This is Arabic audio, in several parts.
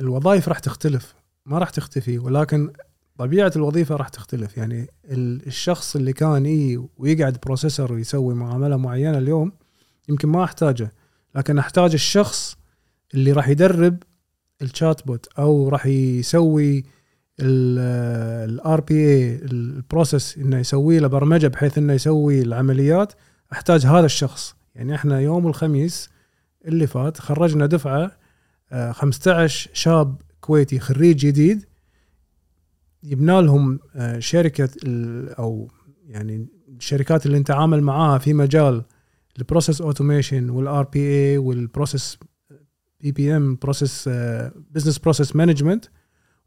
الوظائف راح تختلف ما راح تختفي ولكن طبيعة الوظيفة راح تختلف. يعني ال- الشخص اللي كان يجي ويقعد processor ويسوي معاملة معينة اليوم يمكن ما أحتاجه لكن أحتاج الشخص اللي راح يدرب ال chatbot أو راح يسوي ال RPA ال process إنه يسوي له برمجة بحيث إنه يسوي العمليات أحتاج هذا الشخص. يعني إحنا يوم الخميس اللي فات خرجنا دفعة 15 شاب كويتي خريج جديد جبنا لهم آه، شركة أو يعني الشركات اللي نتعامل معاها في مجال ال process automation وال RPA وال process BPM process business process management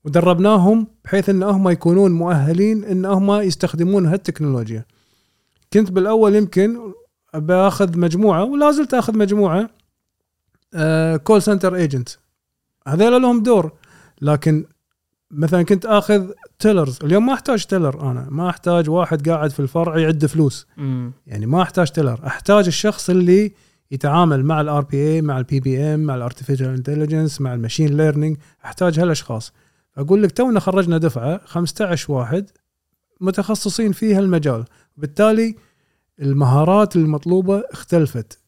ودربناهم بحيث إن هم يكونون مؤهلين إن هم يستخدمون هالتكنولوجيا. كنت بالأول يمكن باخذ مجموعة ولا زلت أخذ مجموعة. call center agent هذول لهم دور. لكن مثلا كنت آخذ tellers اليوم ما أحتاج teller أنا. ما أحتاج واحد قاعد في الفرع يعد فلوس. مم. يعني ما أحتاج teller أحتاج الشخص اللي يتعامل مع ال RPA مع ال BPM مع ال artificial intelligence مع ال machine learning أحتاج هالأشخاص. أقول لك تونا خرجنا دفعة 15 واحد متخصصين في هالمجال. بالتالي المهارات المطلوبة اختلفت.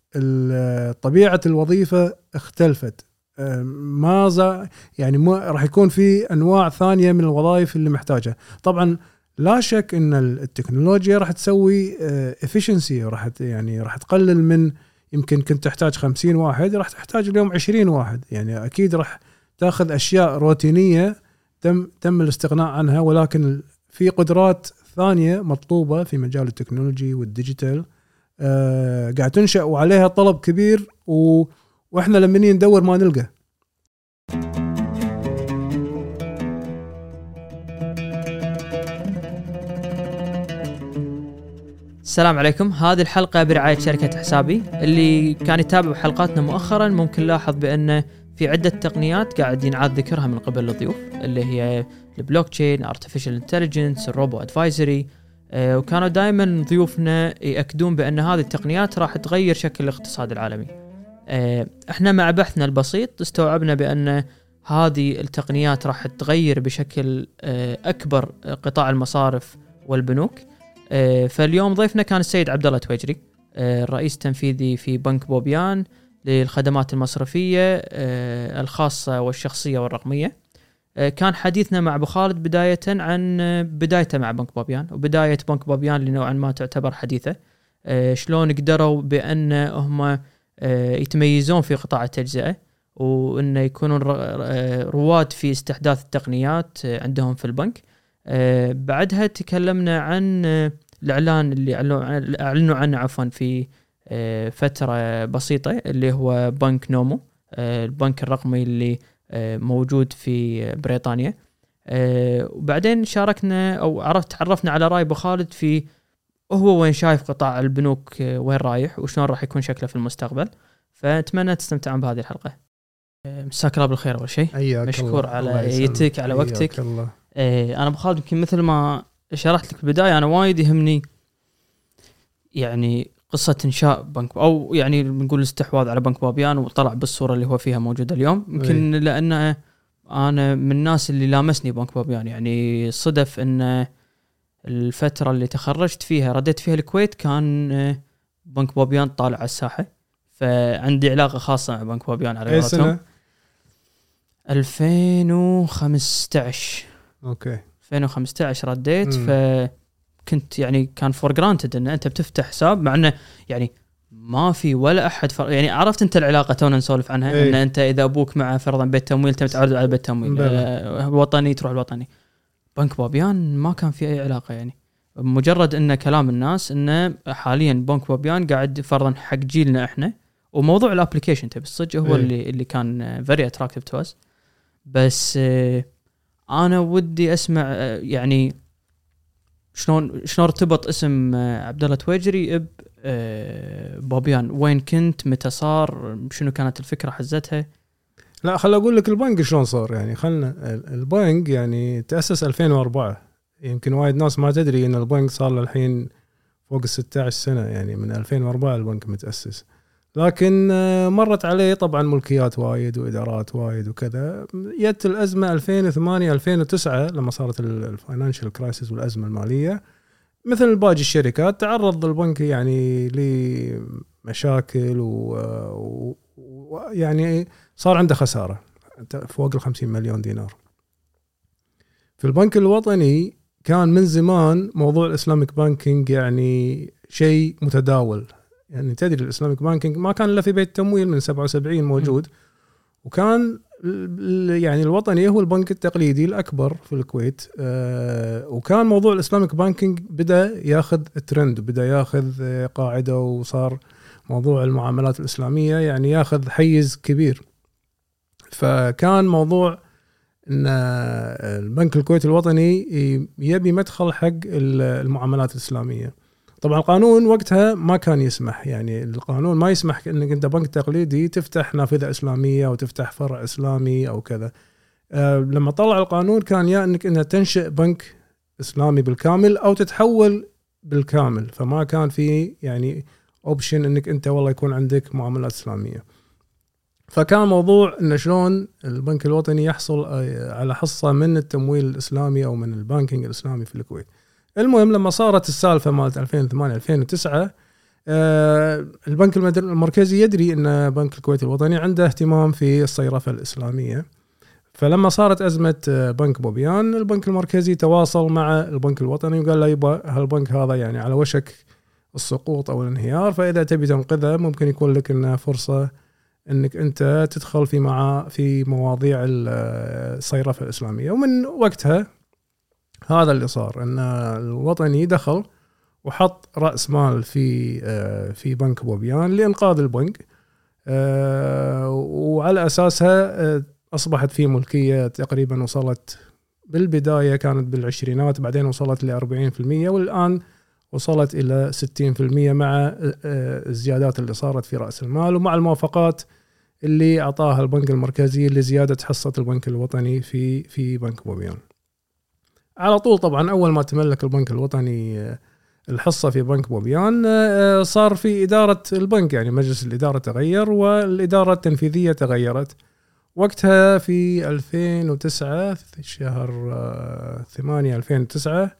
طبيعة الوظيفة اختلفت. أه، ما زا يعني ما راح يكون في أنواع ثانية من الوظائف اللي محتاجها طبعا لا شك إن التكنولوجيا راح تسوي افشنسي راح ت- يعني راح تقلل من يمكن كنت تحتاج 50 واحد راح تحتاج اليوم 20 واحد. يعني أكيد راح تأخذ أشياء روتينية تم تم الاستغناء عنها ولكن في قدرات ثانية مطلوبة في مجال ال technology وال digital. آه قاعد تنشأ وعليها طلب كبير و وإحنا لما نيجي ندور ما نلقى. السلام عليكم. هذه الحلقة برعاية شركة حسابي. اللي كان يتابع حلقاتنا مؤخرا ممكن لاحظ بأن في عدة تقنيات قاعد ينعاد ذكرها من قبل الضيوف اللي هي ال blockchain artificial intelligence ال robo advisory وكانوا دائما ضيوفنا يأكدون بأن هذه التقنيات راح تغير شكل الاقتصاد العالمي آه، إحنا مع بحثنا البسيط استوعبنا بأن هذه التقنيات راح تغير بشكل آه، أكبر قطاع المصارف والبنوك آه، فاليوم ضيفنا كان السيد عبد الله تويجري آه، الرئيس التنفيذي في بنك بوبيان للخدمات المصرفية آه، الخاصة والشخصية والرقمية. آه، كان حديثنا مع أبو خالد بداية عن آه، بدايته مع بنك بوبيان وبداية بنك بوبيان اللي نوعا ما تعتبر حديثة. آه، شلون قدروا بأن هم يتميزون في قطاع التجزئة وانه يكونون رواد في استحداث التقنيات عندهم في البنك. بعدها تكلمنا عن الإعلان اللي أعلنوا عن- أعلنوا عنه عفوا في فترة بسيطة اللي هو بنك نومو البنك الرقمي اللي موجود في بريطانيا آه، وبعدين شاركنا أو عرفت تعرفنا على راي أبو خالد في هو وين شايف قطاع البنوك آه، وين رايح وشلون راح يكون شكله في المستقبل فأتمنى تستمتعون بهذه الحلقة آه، مساك الله بالخير أول شيء مشكور الله. على. يتك، على وقتك. الله أنا أبو خالد يمكن مثل ما شرحت لك بالبداية أنا وايد يهمني يعني قصة إنشاء بنك أو يعني نقول الاستحواذ على بنك بابيان وطلع بالصورة اللي هو فيها موجودة اليوم. يمكن لأن أنا من الناس اللي لامسني بنك بابيان. يعني صدف إن الفترة اللي تخرجت فيها رديت فيها الكويت كان بنك بابيان طالع على الساحة. فعندي علاقة خاصة مع بنك بوبيان على قولتهم. سنة؟ 2015 okay. 2015 رديت. مم. فكنت يعني كان for granted إن أنت بتفتح حساب مع إنه يعني ما في ولا أحد فر... يعني عرفت أنت العلاقة تونا نسولف عنها إيه. إن أنت إذا أبوك مع فرضا بيت تمويل أنت متعرض على بيت تمويل. آه وطني تروح الوطني بنك بوبيان ما كان في أي علاقة يعني مجرد إن كلام الناس انه حاليا بنك بوبيان قاعد فرضا حق جيلنا إحنا وموضوع ال application تبي الصدق هو إيه. اللي اللي كان very attractive to us بس آه، أنا ودي أسمع آه، يعني شلون شلون ارتبط اسم آه، عبد الله تويجري ب آه، بوبيان؟ وين كنت؟ متى صار؟ شنو كانت الفكرة حزتها؟ لا خل أقول لك البنك شلون صار. يعني خلنا ال- البنك يعني تأسس 2004 يمكن وايد ناس ما تدري إن البنك صار له الحين فوق ال 16 سنة يعني من 2004 البنك متأسس. لكن آه، مرت عليه طبعا ملكيات وايد وإدارات وايد وكذا جت الأزمة 2008 2009 لما صارت ال financial crisis والأزمة المالية مثل باقي الشركات تعرض البنك يعني لمشاكل ويعني صار عنده خسارة فوق ال 50 مليون دينار. في البنك الوطني كان من زمان موضوع ال Islamic banking يعني شيء متداول يعني تدري ال Islamic banking ما كان إلا في بيت تمويل من 77 موجود. وكان يعني الوطني هو البنك التقليدي الأكبر في الكويت. آه، وكان موضوع ال Islamic banking بدأ ياخذ ترند بدأ ياخذ آه، قاعدة وصار موضوع المعاملات الإسلامية يعني ياخذ حيز كبير. فكان موضوع إن البنك الكويتي الوطني يبي مدخل حق المعاملات الإسلامية. طبعا القانون وقتها ما كان يسمح يعني القانون ما يسمح إنك أنت بنك تقليدي تفتح نافذة إسلامية أو تفتح فرع إسلامي أو كذا. أه لما طلع القانون كان يا إنك أنت تنشئ بنك إسلامي بالكامل أو تتحول بالكامل. فما كان في يعني اوبشن إنك أنت والله يكون عندك معاملات إسلامية. فكان موضوع انه شلون البنك الوطني يحصل آه، على حصة من التمويل الإسلامي أو من ال banking الإسلامي في الكويت. المهم لما صارت السالفة مالت 2008 2009 آه البنك المركزي يدري إن بنك الكويت الوطني عنده اهتمام في الصيرفة الإسلامية. فلما صارت أزمة آه، بنك بوبيان البنك المركزي تواصل مع البنك الوطني وقال له يبا هالبنك هذا يعني على وشك السقوط أو الانهيار؟ فإذا تبي تنقذه ممكن يكون لك إنه فرصة إنك أنت تدخل في مع في مواضيع آه، الصيرفة الإسلامية. ومن وقتها هذا اللي صار إن الوطني دخل وحط رأس مال في آه، في بنك بوبيان لإنقاذ البنك آه، وعلى أساسها آه، أصبحت في ملكية تقريبا وصلت بالبداية كانت بالعشرينات بعدين وصلت ل 40% والآن وصلت إلى 60% مع الزيادات اللي صارت في رأس المال ومع الموافقات اللي أعطاها البنك المركزي لزيادة حصة البنك الوطني في في بنك بوبيان. على طول طبعا أول ما تملك البنك الوطني آه، الحصة في بنك بوبيان آه، صار في إدارة البنك يعني مجلس الإدارة تغير والإدارة التنفيذية تغيرت. وقتها في 2009 شهر 8 آه، 2009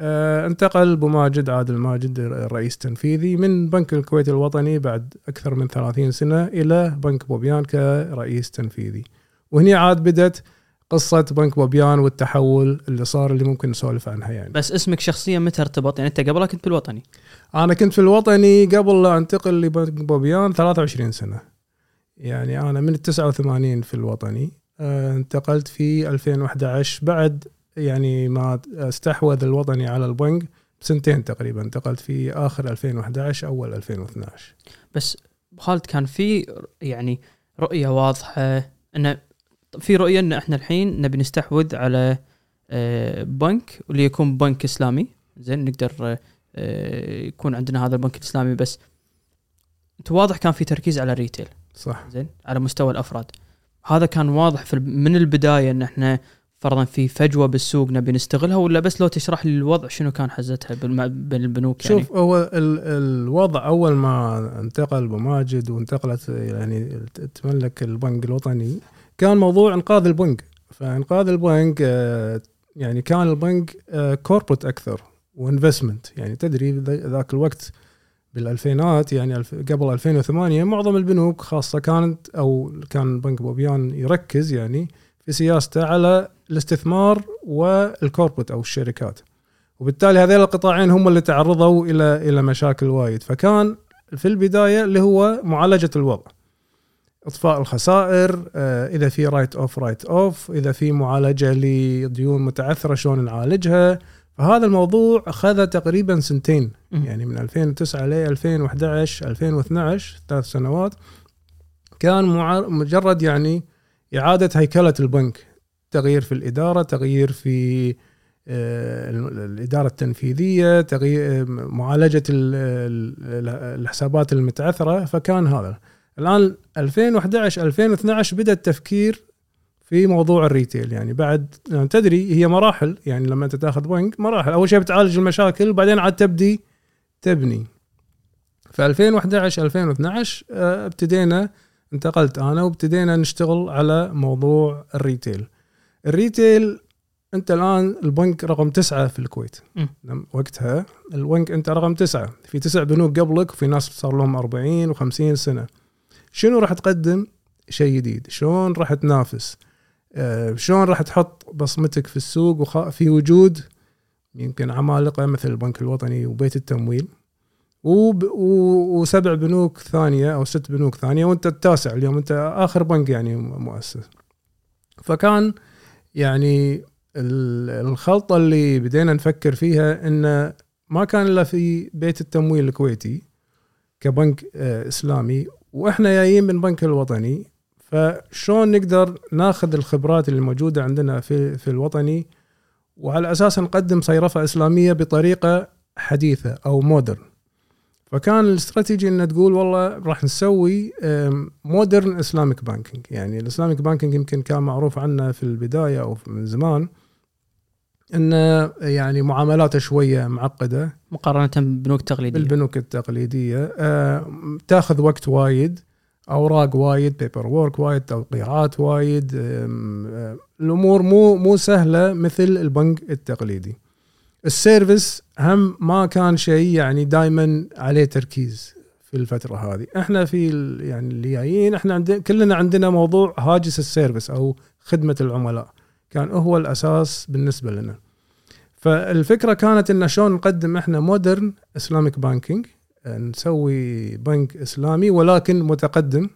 انتقل أبو ماجد عادل ماجد الرئيس التنفيذي من بنك الكويت الوطني بعد أكثر من 30 سنة إلى بنك بوبيان كرئيس تنفيذي. وهني عاد بدت قصة بنك بوبيان والتحول اللي صار اللي ممكن نسولف عنها يعني. بس اسمك شخصيا متى ارتبط؟ يعني أنت قبلها كنت بالوطني. أنا كنت في الوطني قبل لا أنتقل لبنك بوبيان 23 سنة. يعني أنا من ال 89 في الوطني آه، انتقلت في 2011 بعد يعني ما استحوذ الوطني على البنك بسنتين تقريبا. انتقلت في آخر 2011 أول 2012 بس خالد كان في يعني رؤية واضحة انه في رؤية إن إحنا الحين نبي نستحوذ على آه، بنك واللي يكون بنك إسلامي. زين نقدر آه، يكون عندنا هذا البنك الإسلامي. بس أنت واضح كان في تركيز على ال retail. صح. زين على مستوى الأفراد. هذا كان واضح في من البداية إن إحنا فرضا في فجوة بالسوق نبي نستغلها ولا بس لو تشرح لي الوضع شنو كان حزتها بين البنوك يعني؟ شوف هو الوضع أول ما انتقل بماجد وانتقلت يعني تملك البنك الوطني كان موضوع إنقاذ البنك. فإنقاذ البنك آه، يعني كان البنك corporate آه، أكثر و investment يعني تدري ذاك الوقت بالألفينات يعني قبل 2008 معظم البنوك خاصة كانت أو كان بنك بوبيان يركز يعني في سياسته على الاستثمار وال corporate أو الشركات. وبالتالي هذين القطاعين هم اللي تعرضوا إلى إلى مشاكل وايد. فكان في البداية اللي هو معالجة الوضع. إطفاء الخسائر آه، إذا في write off write off إذا في معالجة لديون متعثرة شلون نعالجها؟ فهذا الموضوع أخذ تقريبا سنتين يعني من 2009 ل 2011 2012 ثلاث سنوات. كان مجرد يعني إعادة هيكلة البنك. تغيير في الإدارة تغيير في آه، الإدارة التنفيذية تغيير آه، معالجة الحسابات المتعثرة فكان هذا. الآن 2011 2012 بدأ التفكير في موضوع ال retail. يعني بعد يعني تدري هي مراحل. يعني لما أنت تاخذ بنك مراحل. أول شيء بتعالج المشاكل وبعدين عاد تبدي تبني. في 2011 2012 آه، ابتدينا انتقلت أنا وابتدينا نشتغل على موضوع ال retail. ال retail أنت الآن البنك رقم تسعة في الكويت. مم. لم- وقتها البنك أنت رقم تسعة. في تسع بنوك قبلك وفي ناس صار لهم 40 و50 سنة. شنو راح تقدم؟ شيء جديد. شلون راح تنافس؟ آه، شلون راح تحط بصمتك في السوق وخ- في وجود يمكن عمالقة مثل البنك الوطني وبيت التمويل وب... و... وسبع بنوك ثانية أو ست بنوك ثانية وأنت التاسع اليوم أنت آخر بنك يعني مؤسس. فكان يعني ال- الخلطة اللي بدينا نفكر فيها انه ما كان إلا في بيت التمويل الكويتي كبنك آه، إسلامي وإحنا جايين من بنك الوطني فشلون نقدر ناخذ الخبرات اللي موجودة عندنا في في الوطني وعلى أساس نقدم صيرفة إسلامية بطريقة حديثة أو modern فكان الاستراتيجي ان تقول والله راح نسوي modern Islamic banking يعني ال Islamic banking يمكن كان معروف عنه في البداية أو من زمان. انه يعني معاملاته شوية معقدة. مقارنة ببنوك تقليدية. بالبنوك التقليدية. آه، تأخذ وقت وايد أوراق وايد paperwork وايد توقيعات وايد الأمور مو مو سهلة مثل البنك التقليدي. ال service هم ما كان شيء يعني دائما عليه تركيز في الفترة هذه. إحنا في يعني اللي جايين إحنا عندنا كلنا عندنا موضوع هاجس ال service أو خدمة العملاء. كان هو الأساس بالنسبة لنا. فالفكرة كانت إن شلون نقدم إحنا modern Islamic banking نسوي بنك إسلامي ولكن متقدم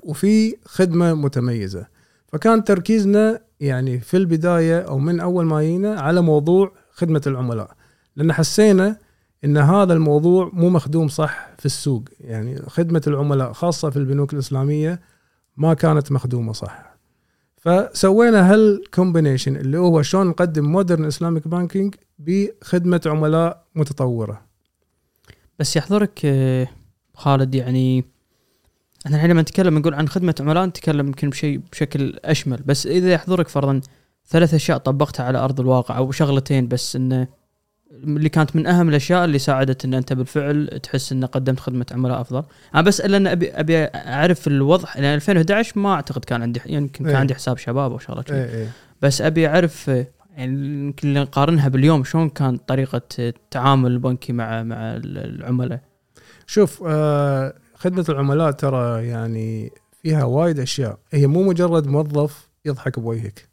وفي خدمة متميزة. فكان تركيزنا يعني في البداية أو من أول ما جينا على موضوع خدمة العملاء لأن حسينا إن هذا الموضوع مو مخدوم صح في السوق. يعني خدمة العملاء خاصة في البنوك الإسلامية ما كانت مخدومة صح. فسوينا هال combination اللي هو شلون نقدم modern Islamic banking بخدمة عملاء متطورة. بس يحضرك آه، خالد يعني إحنا الحين لما نتكلم نقول عن خدمة عملاء نتكلم يمكن بشيء بشكل أشمل. بس إذا يحضرك فرضا ثلاث أشياء طبقتها على أرض الواقع أو شغلتين بس إنه اللي كانت من أهم الأشياء اللي ساعدت إن أنت بالفعل تحس ان قدمت خدمة عملاء أفضل أنا بس إلا إن ابي أبي أعرف الوضع لأن 2011 ما أعتقد كان عندي يعني يمكن كان إيه. عندي حساب شباب أو شغلة. إيه إيه بس أبي أعرف يعني يمكن نقارنها باليوم شلون كان طريقة التعامل البنكي مع مع العملاء شوف آه خدمة العملاء ترى يعني فيها وايد أشياء هي مو مجرد موظف يضحك بوجهك.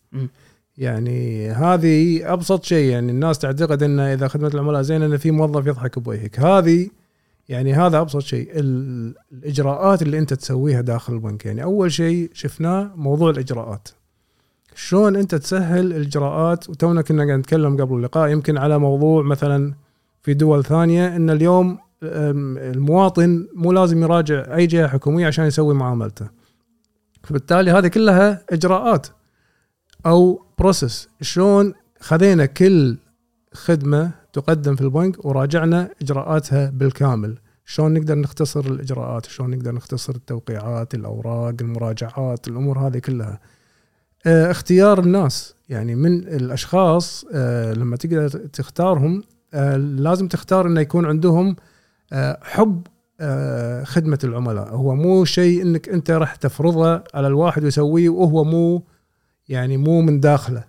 يعني هذه أبسط شيء يعني الناس تعتقد إن إذا خدمة العملاء زين إن في موظف يضحك بوجهك. هذه يعني هذا أبسط شيء ال- الإجراءات اللي أنت تسويها داخل البنك. يعني أول شيء شفناه موضوع الإجراءات. شلون أنت تسهل الإجراءات؟ وتونا كنا قاعد نتكلم قبل اللقاء يمكن على موضوع مثلا في دول ثانية إن اليوم المواطن مو لازم يراجع أي جهة حكومية عشان يسوي معاملته. فبالتالي هذه كلها إجراءات. أو بروسس شلون خذينا كل خدمة تقدم في البنك وراجعنا إجراءاتها بالكامل؟ شلون نقدر نختصر الإجراءات؟ شلون نقدر نختصر التوقيعات الأوراق المراجعات الأمور هذه كلها. آه، اختيار الناس. يعني من الأشخاص آه، لما تقدر تختارهم آه، لازم تختار إنه يكون عندهم حب خدمة العملاء. هو مو شيء إنك أنت راح تفرضه على الواحد ويسويه وهو مو يعني مو من داخله.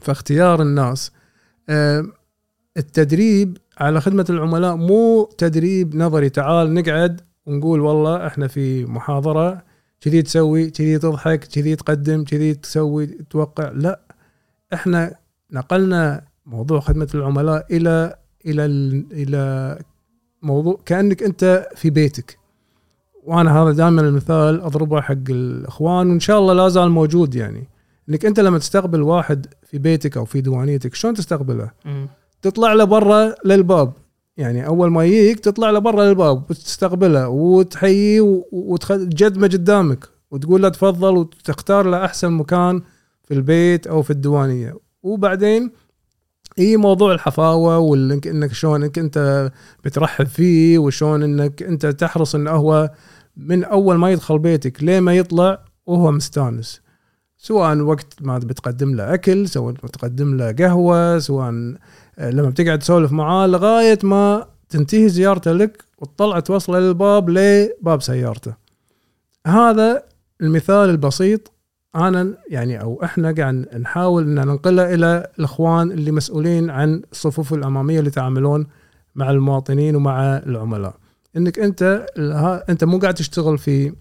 فاختيار الناس آه، التدريب على خدمة العملاء مو تدريب نظري تعال نقعد ونقول والله إحنا في محاضرة كذي تسوي كذي تضحك كذي تقدم كذي تسوي توقع. لا إحنا نقلنا موضوع خدمة العملاء إلى إلى ال- إلى موضوع كأنك أنت في بيتك. وأنا هذا دائما المثال أضربه حق الإخوان وإن شاء الله لا زال موجود يعني. إنك أنت لما تستقبل واحد في بيتك أو في ديوانيتك شلون تستقبله؟ تطلع له برا للباب. يعني أول ما يجيك تطلع له برا للباب وتستقبله وتحييه وتجدمه قدامك وتقول له تفضل وتختار له أحسن مكان في البيت أو في الديوانيه وبعدين إي موضوع الحفاوة وانك إنك شلون إنك أنت بترحب فيه وشلون إنك أنت تحرص انه هو من أول ما يدخل بيتك لين ما يطلع وهو مستانس. سواء وقت ما بتقدم له أكل سواء بتقدم له قهوة سواء آه، لما بتقعد تسولف معاه لغاية ما تنتهي زيارته لك وتطلع توصله للباب لباب سيارته. هذا المثال البسيط أنا يعني أو إحنا قاعد نحاول إن ننقله إلى الإخوان اللي مسؤولين عن الصفوف الأمامية اللي يتعاملون مع المواطنين ومع العملاء. إنك أنت أنت مو قاعد تشتغل في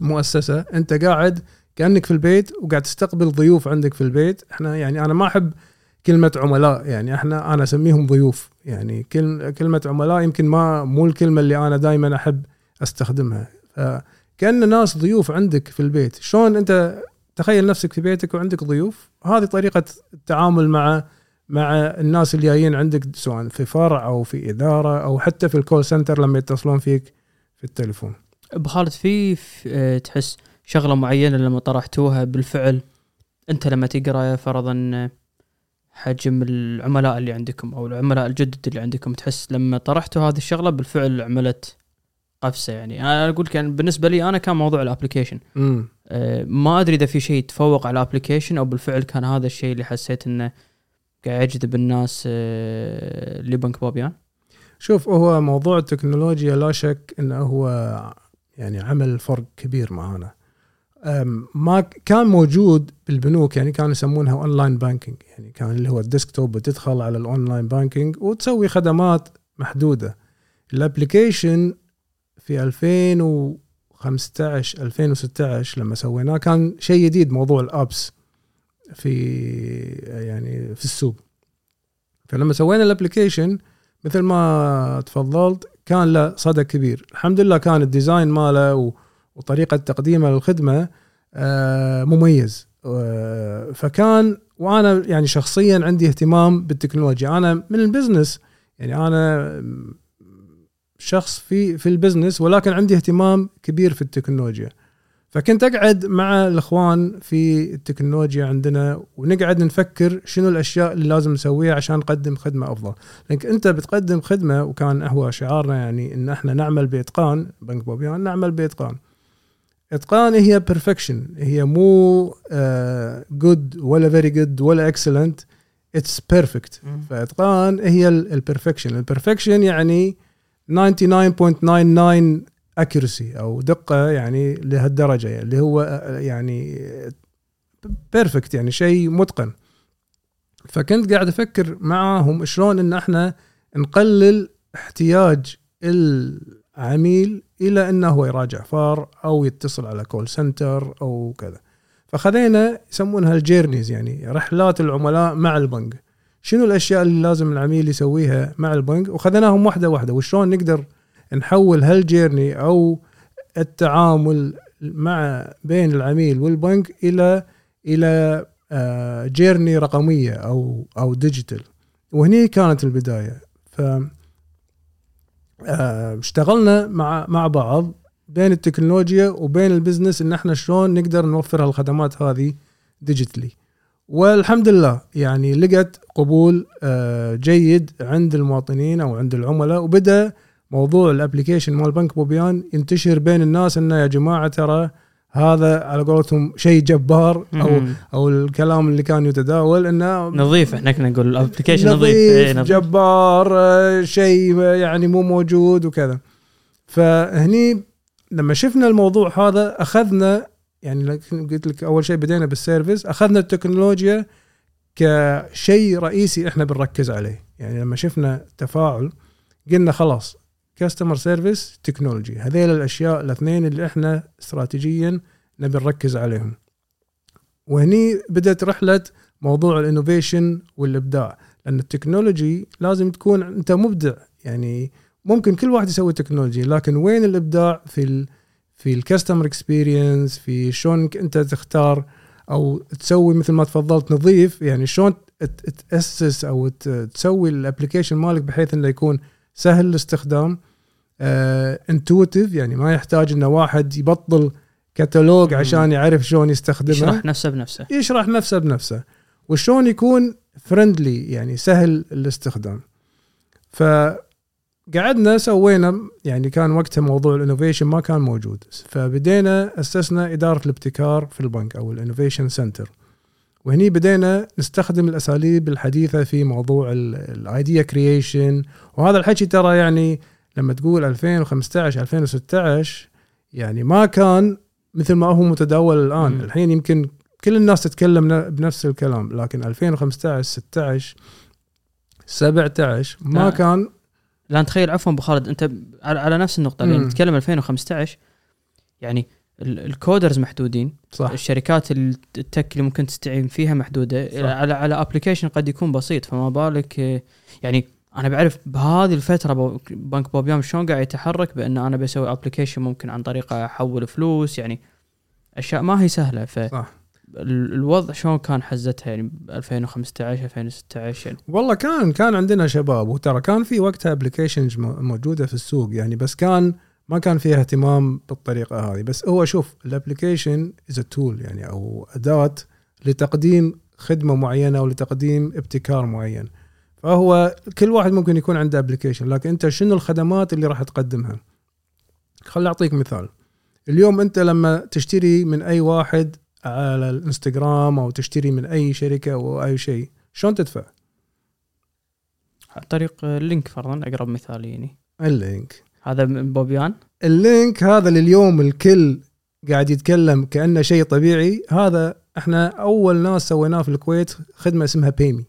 مؤسسة أنت قاعد كأنك في البيت وقاعد تستقبل ضيوف عندك في البيت. إحنا يعني أنا ما أحب كلمة عملاء يعني إحنا أنا أسميهم ضيوف. يعني كلمة عملاء يمكن ما مو الكلمة اللي أنا دائما أحب أستخدمها. كأن ناس ضيوف عندك في البيت. شلون أنت تخيل نفسك في بيتك وعندك ضيوف؟ هذه طريقة التعامل مع مع الناس اللي جايين عندك سواء في فرع أو في إدارة أو حتى في الكول سنتر لما يتصلون فيك في التليفون. أبو خالد في آه، تحس شغلة معينة لما طرحتوها بالفعل أنت لما تقرأ فرضا حجم العملاء اللي عندكم أو العملاء الجدد اللي عندكم تحس لما طرحتوا هذه الشغلة بالفعل عملت قفزة يعني. أنا أقول كان بالنسبة لي أنا كان موضوع ال application أه ما أدري إذا في شيء تفوق على ال application أو بالفعل كان هذا الشيء اللي حسيت إنه قاعد يجذب الناس أه لبنك بوبيان. شوف هو موضوع التكنولوجيا لا شك انه هو يعني عمل فرق كبير معانا ما كان موجود بالبنوك يعني كانوا يسمونها online banking يعني كان اللي هو ال desktop بتدخل على ال online banking وتسوي خدمات محدودة. ال application في 2015 2016 لما سويناه كان شيء جديد موضوع ال apps في يعني في السوق. فلما سوينا ال application مثل ما تفضلت كان له صدى كبير. الحمد لله كان ال design ماله وطريقة تقديمه للخدمة آه، مميز. آه، فكان وأنا يعني شخصيا عندي اهتمام بالتكنولوجيا. أنا من ال business يعني أنا شخص في في ال business ولكن عندي اهتمام كبير في التكنولوجيا. فكنت أقعد مع الإخوان في التكنولوجيا عندنا ونقعد نفكر شنو الأشياء اللي لازم نسويها عشان نقدم خدمة أفضل. لأنك أنت بتقدم خدمة وكان هو شعارنا يعني إن إحنا نعمل بإتقان بنك بوبيان نعمل بإتقان. إتقان هي perfection هي مو good uh, ولا very good ولا excellent it's perfect فإتقان هي ال perfection ال perfection يعني 99.99 accuracy أو دقة يعني لهالدرجة اللي هو يعني perfect يعني شيء متقن. فكنت قاعد أفكر معاهم شلون إن إحنا نقلل احتياج العميل إلى إنه هو يراجع فرع أو يتصل على call center أو كذا. فخذينا يسمونها ال journeys يعني رحلات العملاء مع البنك. شنو الأشياء اللي لازم العميل يسويها مع البنك؟ وخذناهم واحدة واحدة. وشلون نقدر نحول هال journey أو التعامل مع بين العميل والبنك إلى إلى journey آه، رقمية أو أو digital وهني كانت البداية. ف آه، اشتغلنا مع مع بعض بين التكنولوجيا وبين ال business إن إحنا شلون نقدر نوفر هالخدمات هذه digitally والحمد لله. يعني لقت قبول آه، جيد عند المواطنين أو عند العملاء وبدأ موضوع ال application مال بنك بوبيان ينتشر بين الناس إنه يا جماعة ترى هذا على قولتهم شيء جبار أو أو الكلام اللي كان يتداول إنه نظيف إحنا كنا نقول ال application نظيف, نظيف, إيه، نظيف. جبار آه، شيء يعني مو موجود وكذا. فهني لما شفنا الموضوع هذا أخذنا يعني قلت لك أول شيء بدينا بال service أخذنا التكنولوجيا كشيء رئيسي إحنا بنركز عليه. يعني لما شفنا تفاعل قلنا خلاص customer service technology هذيل الأشياء الاثنين اللي إحنا استراتيجيا نبي نركز عليهم. وهني بدأت رحلة موضوع ال innovation والإبداع. لأن ال technology لازم تكون أنت مبدع. يعني ممكن كل واحد يسوي technology لكن وين الإبداع في في ال customer experience في شلون أنت تختار أو تسوي مثل ما تفضلت نظيف يعني شلون تأسس أو تسوي ال application مالك بحيث إنه يكون سهل الاستخدام. intuitive آه يعني ما يحتاج إنه واحد يبطل كتالوج عشان يعرف شلون يستخدمه. يشرح نفسه بنفسه. يشرح نفسه بنفسه. وشلون يكون friendly يعني سهل الاستخدام. فقعدنا سوينا يعني كان وقتها موضوع ال innovation ما كان موجود. فبدينا أسسنا إدارة الابتكار في البنك أو ال innovation center. وهني بدينا نستخدم الأساليب الحديثة في موضوع ال idea creation وهذا الحكي ترى يعني لما تقول 2015 2016 يعني ما كان مثل ما هو متداول الآن. مم. الحين يمكن كل الناس تتكلم بنفس الكلام. لكن 2015 16 17 ما لا. كان لا تخيل عفوا أبو خالد أنت على, على نفس النقطة. اللي مم. نتكلم 2015 يعني ال- ال coders محدودين. صح. الشركات ال- ال tech اللي ممكن تستعين فيها محدودة. صح. على على application قد يكون بسيط فما بالك يعني أنا بعرف بهذه الفترة بنك بوبيان شلون قاعد يتحرك بأن أنا بسوي application ممكن عن طريقه أحول فلوس يعني أشياء ما هي سهلة. ف صح. الوضع شلون كان حزتها؟ يعني ب 2015 2016 يعني. والله كان كان عندنا شباب وترى كان في وقتها applications موجودة في السوق يعني بس كان ما كان فيها اهتمام بالطريقة هذه. بس هو شوف ال application as tool يعني أو أداة لتقديم خدمة معينة أو لتقديم ابتكار معين. فهو كل واحد ممكن يكون عنده application لكن أنت شنو الخدمات اللي راح تقدمها؟ خليني أعطيك مثال. اليوم أنت لما تشتري من أي واحد على الانستغرام أو تشتري من أي شركة أو أي شيء. شلون تدفع؟ عن طريق ال link فرضا أقرب مثال يعني. ال link. هذا من بوبيان؟ ال link هذا اللي اليوم الكل قاعد يتكلم كأنه شيء طبيعي. هذا إحنا أول ناس سويناه في الكويت خدمة اسمها بيمي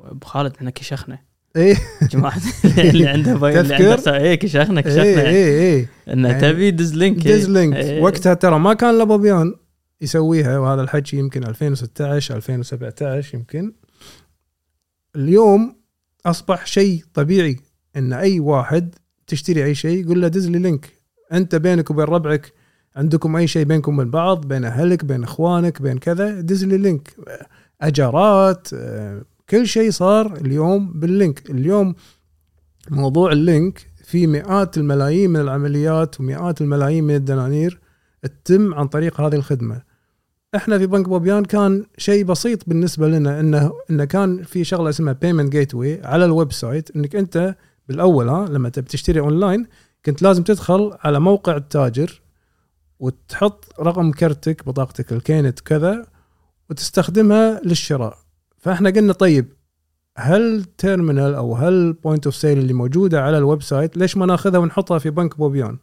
أبو خالد إحنا كشخنا. إيه. جماعة اللي عنده اللي تذكر؟ عنده اي كشخنا كشخنا. إيه. إيه إيه. إنه يعني تبي دز link. دز link. إيه. وقتها ترى ما كان له بوبيان يسويها وهذا الحكي يمكن 2016 2017 يمكن. اليوم أصبح شيء طبيعي إن أي واحد تشتري أي شيء يقول له دز لي link. أنت بينك وبين ربعك عندكم أي شيء بينكم وبين بعض بين أهلك بين إخوانك بين كذا دز لي link. إيجارات كل شيء صار اليوم بال link. اليوم موضوع ال link في مئات الملايين من العمليات ومئات الملايين من الدنانير تتم عن طريق هذه الخدمة. إحنا في بنك بوبيان كان شيء بسيط بالنسبة لنا إنه إنه كان في شغلة اسمها payment gateway على ال website إنك أنت بالأول ها لما تبي تشتري اونلاين كنت لازم تدخل على موقع التاجر وتحط رقم كرتك بطاقتك الكي نت كذا وتستخدمها للشراء. فإحنا قلنا طيب هال terminal أو هال point of sale اللي موجودة على ال website ليش ما ناخذها ونحطها في بنك بوبيان؟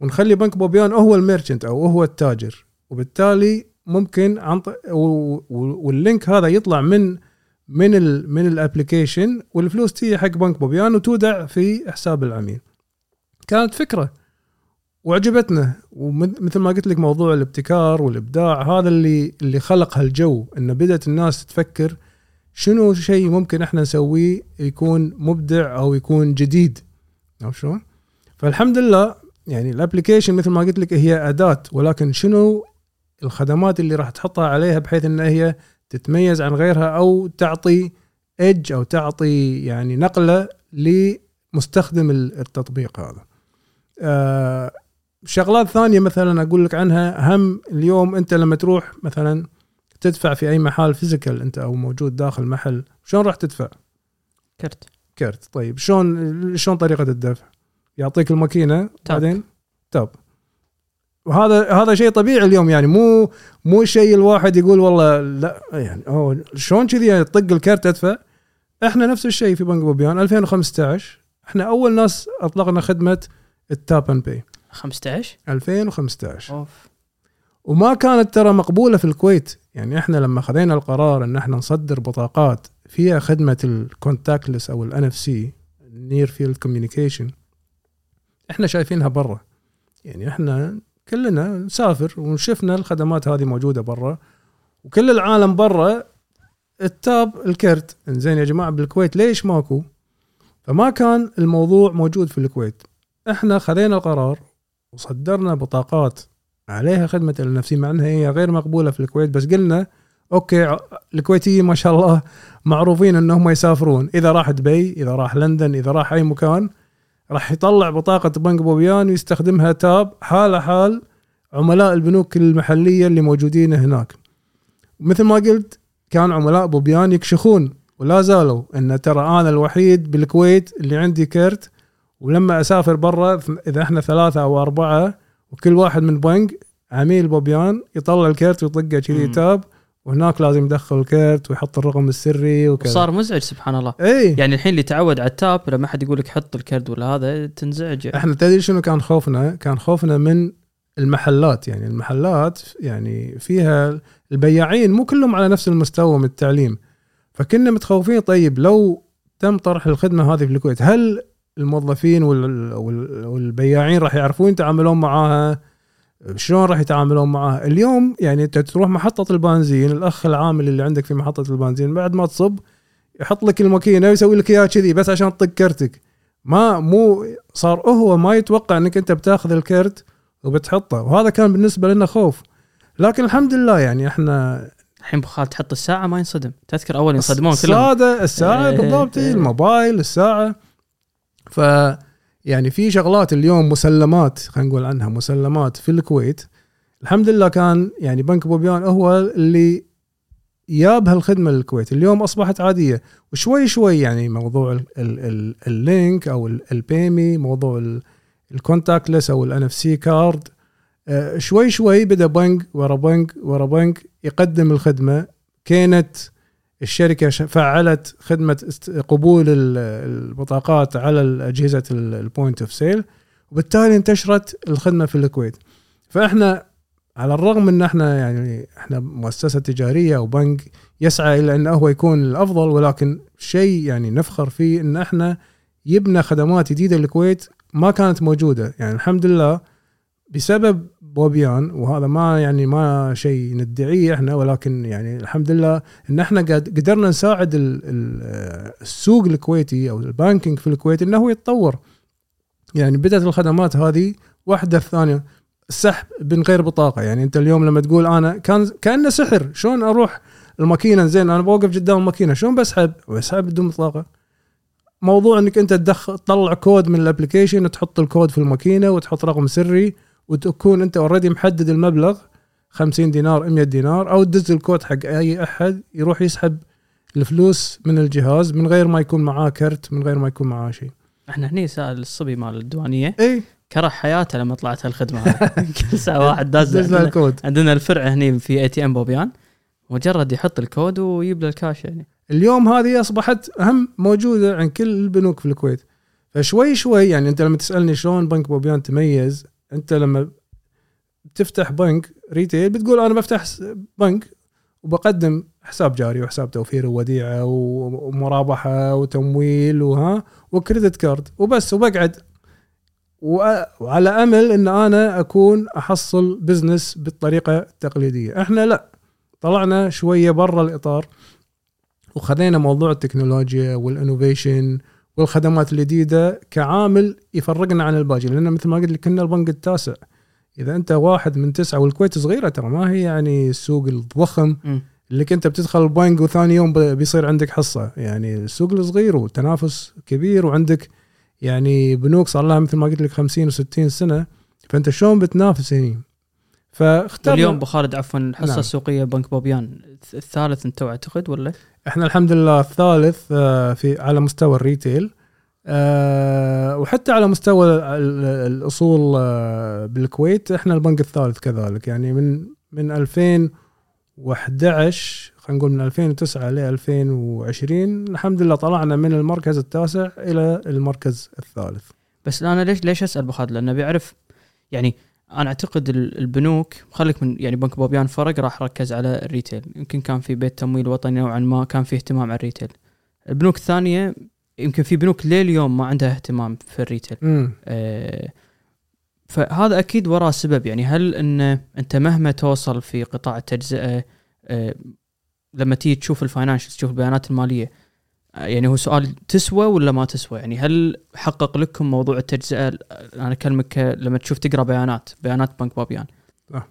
ونخلي بنك بوبيان هو ال merchant أو هو التاجر. وبالتالي ممكن عن وال link هذا يطلع من من ال من ال application والفلوس تيجي حق بنك بوبيان وتودع في حساب العميل كانت فكرة وعجبتنا ومثل ما قلت لك موضوع الابتكار والإبداع هذا اللي اللي خلق هالجو انه بدأت الناس تفكر شنو شيء ممكن إحنا نسويه يكون مبدع أو يكون جديد عرفت شلون؟ فالحمد لله يعني الابلكيشن مثل ما قلت لك هي أداة ولكن شنو الخدمات اللي راح تحطها عليها بحيث إن هي تتميز عن غيرها أو تعطي ايدج أو تعطي يعني نقلة لمستخدم التطبيق هذا. آه شغلات ثانية مثلا أقول لك عنها هم اليوم أنت لما تروح مثلا تدفع في أي محل physical أنت أو موجود داخل محل شلون راح تدفع؟ كرت كرت طيب شلون شلون طريقة الدفع؟ يعطيك الماكينة. بعدين tap وهذا هذا شيء طبيعي اليوم يعني مو مو شيء الواحد يقول والله لا يعني هو شلون كذي يعني تطق الكرت أدفع؟ إحنا نفس الشيء في بنك بوبيان 2015 إحنا أول ناس أطلقنا خدمة ال tap and pay. 15 2015 أوف. وما كانت ترى مقبولة في الكويت. يعني إحنا لما خذينا القرار إن إحنا نصدر بطاقات فيها خدمة ال contactless أو ال NFC near field communication إحنا شايفينها برا. يعني إحنا كلنا نسافر وشفنا الخدمات هذه موجودة برا وكل العالم برا ال tap الكرت. إنزين يا جماعة بالكويت ليش ماكو؟ فما كان الموضوع موجود في الكويت. إحنا خذينا القرار وصدرنا بطاقات عليها خدمة ال NFC مع إنها هي غير مقبولة في الكويت بس قلنا أوكي الكويتيين ما شاء الله معروفين إنهم يسافرون. إذا راح دبي إذا راح لندن إذا راح أي مكان راح يطلع بطاقة بنك بوبيان ويستخدمها tap حال حال عملاء البنوك المحلية اللي موجودين هناك. مثل ما قلت كان عملاء بوبيان يكشخون ولا زالوا. إن ترى أنا الوحيد بالكويت اللي عندي كرت ولما أسافر برا إذا إحنا ثلاثة أو أربعة وكل واحد من بنك عميل بوبيان يطلع الكرت ويطقه كذي. تاب. وهناك لازم يدخل الكرت ويحط الرقم السري وكذا. صار مزعج سبحان الله. اي يعني الحين اللي تعود على التاب لما حد يقول لك حط الكرد ولا هذا تنزعج يعني. إحنا تدري شنو كان خوفنا؟ كان خوفنا من المحلات يعني المحلات يعني فيها البياعين مو كلهم على نفس المستوى من التعليم. فكنا متخوفين طيب لو تم طرح الخدمة هذه في الكويت هل الموظفين وال- وال- والبياعين راح يعرفون يتعاملون معاها؟ شلون راح يتعاملون معاها اليوم يعني انت تروح محطة البنزين الأخ العامل اللي عندك في محطة البنزين بعد ما تصب يحط لك الماكينة ويسوي لك إياها كذي بس عشان تطق كرتك. ما مو صار هو ما يتوقع إنك أنت بتاخذ الكرت وبتحطه وهذا كان بالنسبة لنا خوف. لكن الحمد لله يعني إحنا الحين بخال تحط الساعة ما ينصدم. تذكر أول ينصدمون كلهم. الساعة إيه، بالضبط. الموبايل الساعة. ف يعني في شغلات اليوم مسلمات خلينا نقول عنها مسلمات في الكويت الحمد لله كان يعني بنك بوبيان هو اللي جاب هالخدمة للكويت. اليوم أصبحت عادية. وشوي شوي يعني موضوع ال ال ال ال link أو ال- ال PayMe موضوع ال contactless أو ال NFC card شوي شوي بدأ بنك ورا بنك ورا بنك يقدم الخدمة. كانت الشركة فعلت خدمة قبول ال- البطاقات على أجهزة ال point of sale وبالتالي انتشرت الخدمة في الكويت. فإحنا على الرغم إن إحنا يعني إحنا مؤسسة تجارية أو بنك يسعى إلى انه هو يكون الأفضل ولكن شيء يعني نفخر فيه إن إحنا يبنا خدمات جديدة للكويت ما كانت موجودة. يعني الحمد لله بسبب بوبيان وهذا ما يعني ما شيء ندعيه إحنا ولكن يعني الحمد لله إن إحنا قد قدرنا نساعد ال- ال- السوق الكويتي أو ال banking في الكويت إنه هو يتطور. يعني بدأت الخدمات هذه واحدة الثانية. السحب من غير بطاقة. يعني أنت اليوم لما تقول أنا كان كأنه سحر. شلون أروح الماكينة؟ زين أنا بوقف قدام الماكينة. شلون بسحب؟ بسحب بدون بطاقة. موضوع إنك أنت تدخل تطلع كود من ال application وتحط الكود في الماكينة وتحط رقم سري. وتكون أنت already محدد المبلغ 50 دينار 100 دينار أو تدز الكود حق أي أحد يروح يسحب الفلوس من الجهاز من غير ما يكون معاه كرت من غير ما يكون معاه شيء. إحنا هني سأل الصبي مال الديوانية إي. كره حياته لما طلعت هالخدمة. كل ساعة واحد داز الكود. عندنا الفرع هني في ATM بوبيان مجرد يحط الكود ويجيب له الكاش يعني. اليوم هذه أصبحت أهم موجودة عند كل البنوك في الكويت. فشوي شوي يعني أنت لما تسألني شلون بنك بوبيان تميز انت لما تفتح بنك retail بتقول أنا بفتح بنك وبقدم حساب جاري وحساب توفير ووديعة ومرابحة وتمويل وها و credit card وبس وبقعد. وعلى امل ان أنا اكون احصل business بالطريقة التقليدية. إحنا لا طلعنا شوية برا الإطار وخذينا موضوع التكنولوجيا وال innovation والخدمات الجديدة كعامل يفرقنا عن الباقي. لأن مثل ما قلت لك كنا البنك التاسع. إذا أنت واحد من تسعة والكويت صغيرة ترى ما هي يعني السوق الضخم. اللي كنت بتدخل البنك وثاني يوم بيصير عندك حصة. يعني السوق الصغير وتنافس كبير وعندك يعني بنوك صار لها مثل ما قلت لك 50 و60 سنة. فأنت شلون بتنافس هني؟ فاخترنا واليوم أبو خالد عفوا الحصه نعم. السوقيه بنك بوبيان الثالث أنتم أعتقد ولا؟ إحنا الحمد لله الثالث آه، في على مستوى الريتيل آه، وحتى على مستوى ال- ال- الأصول آه، بالكويت إحنا البنك الثالث كذلك يعني من من 2011 خلينا نقول من 2009 ل 2020 الحمد لله طلعنا من المركز التاسع إلى المركز الثالث بس أنا ليش ليش أسأل أبو خالد؟ لأنه بيعرف يعني أنا أعتقد ال- البنوك خليك من يعني بنك بوبيان فرق راح ركز على ال retail. يمكن كان في بيت تمويل وطني نوعا ما كان في اهتمام على ال retail. البنوك الثانية يمكن في بنوك لليوم ما عندها اهتمام في ال retail. آه، فهذا أكيد وراه سبب. يعني هل إن أنت مهما توصل في قطاع التجزئة آه، لما تيجي تشوف ال financial تشوف البيانات المالية يعني هو سؤال تسوى ولا ما تسوى؟ يعني هل حقق لكم موضوع التجزئة؟ أنا أكلمك لما تشوف تقرأ بيانات بيانات بنك بوبيان. آه.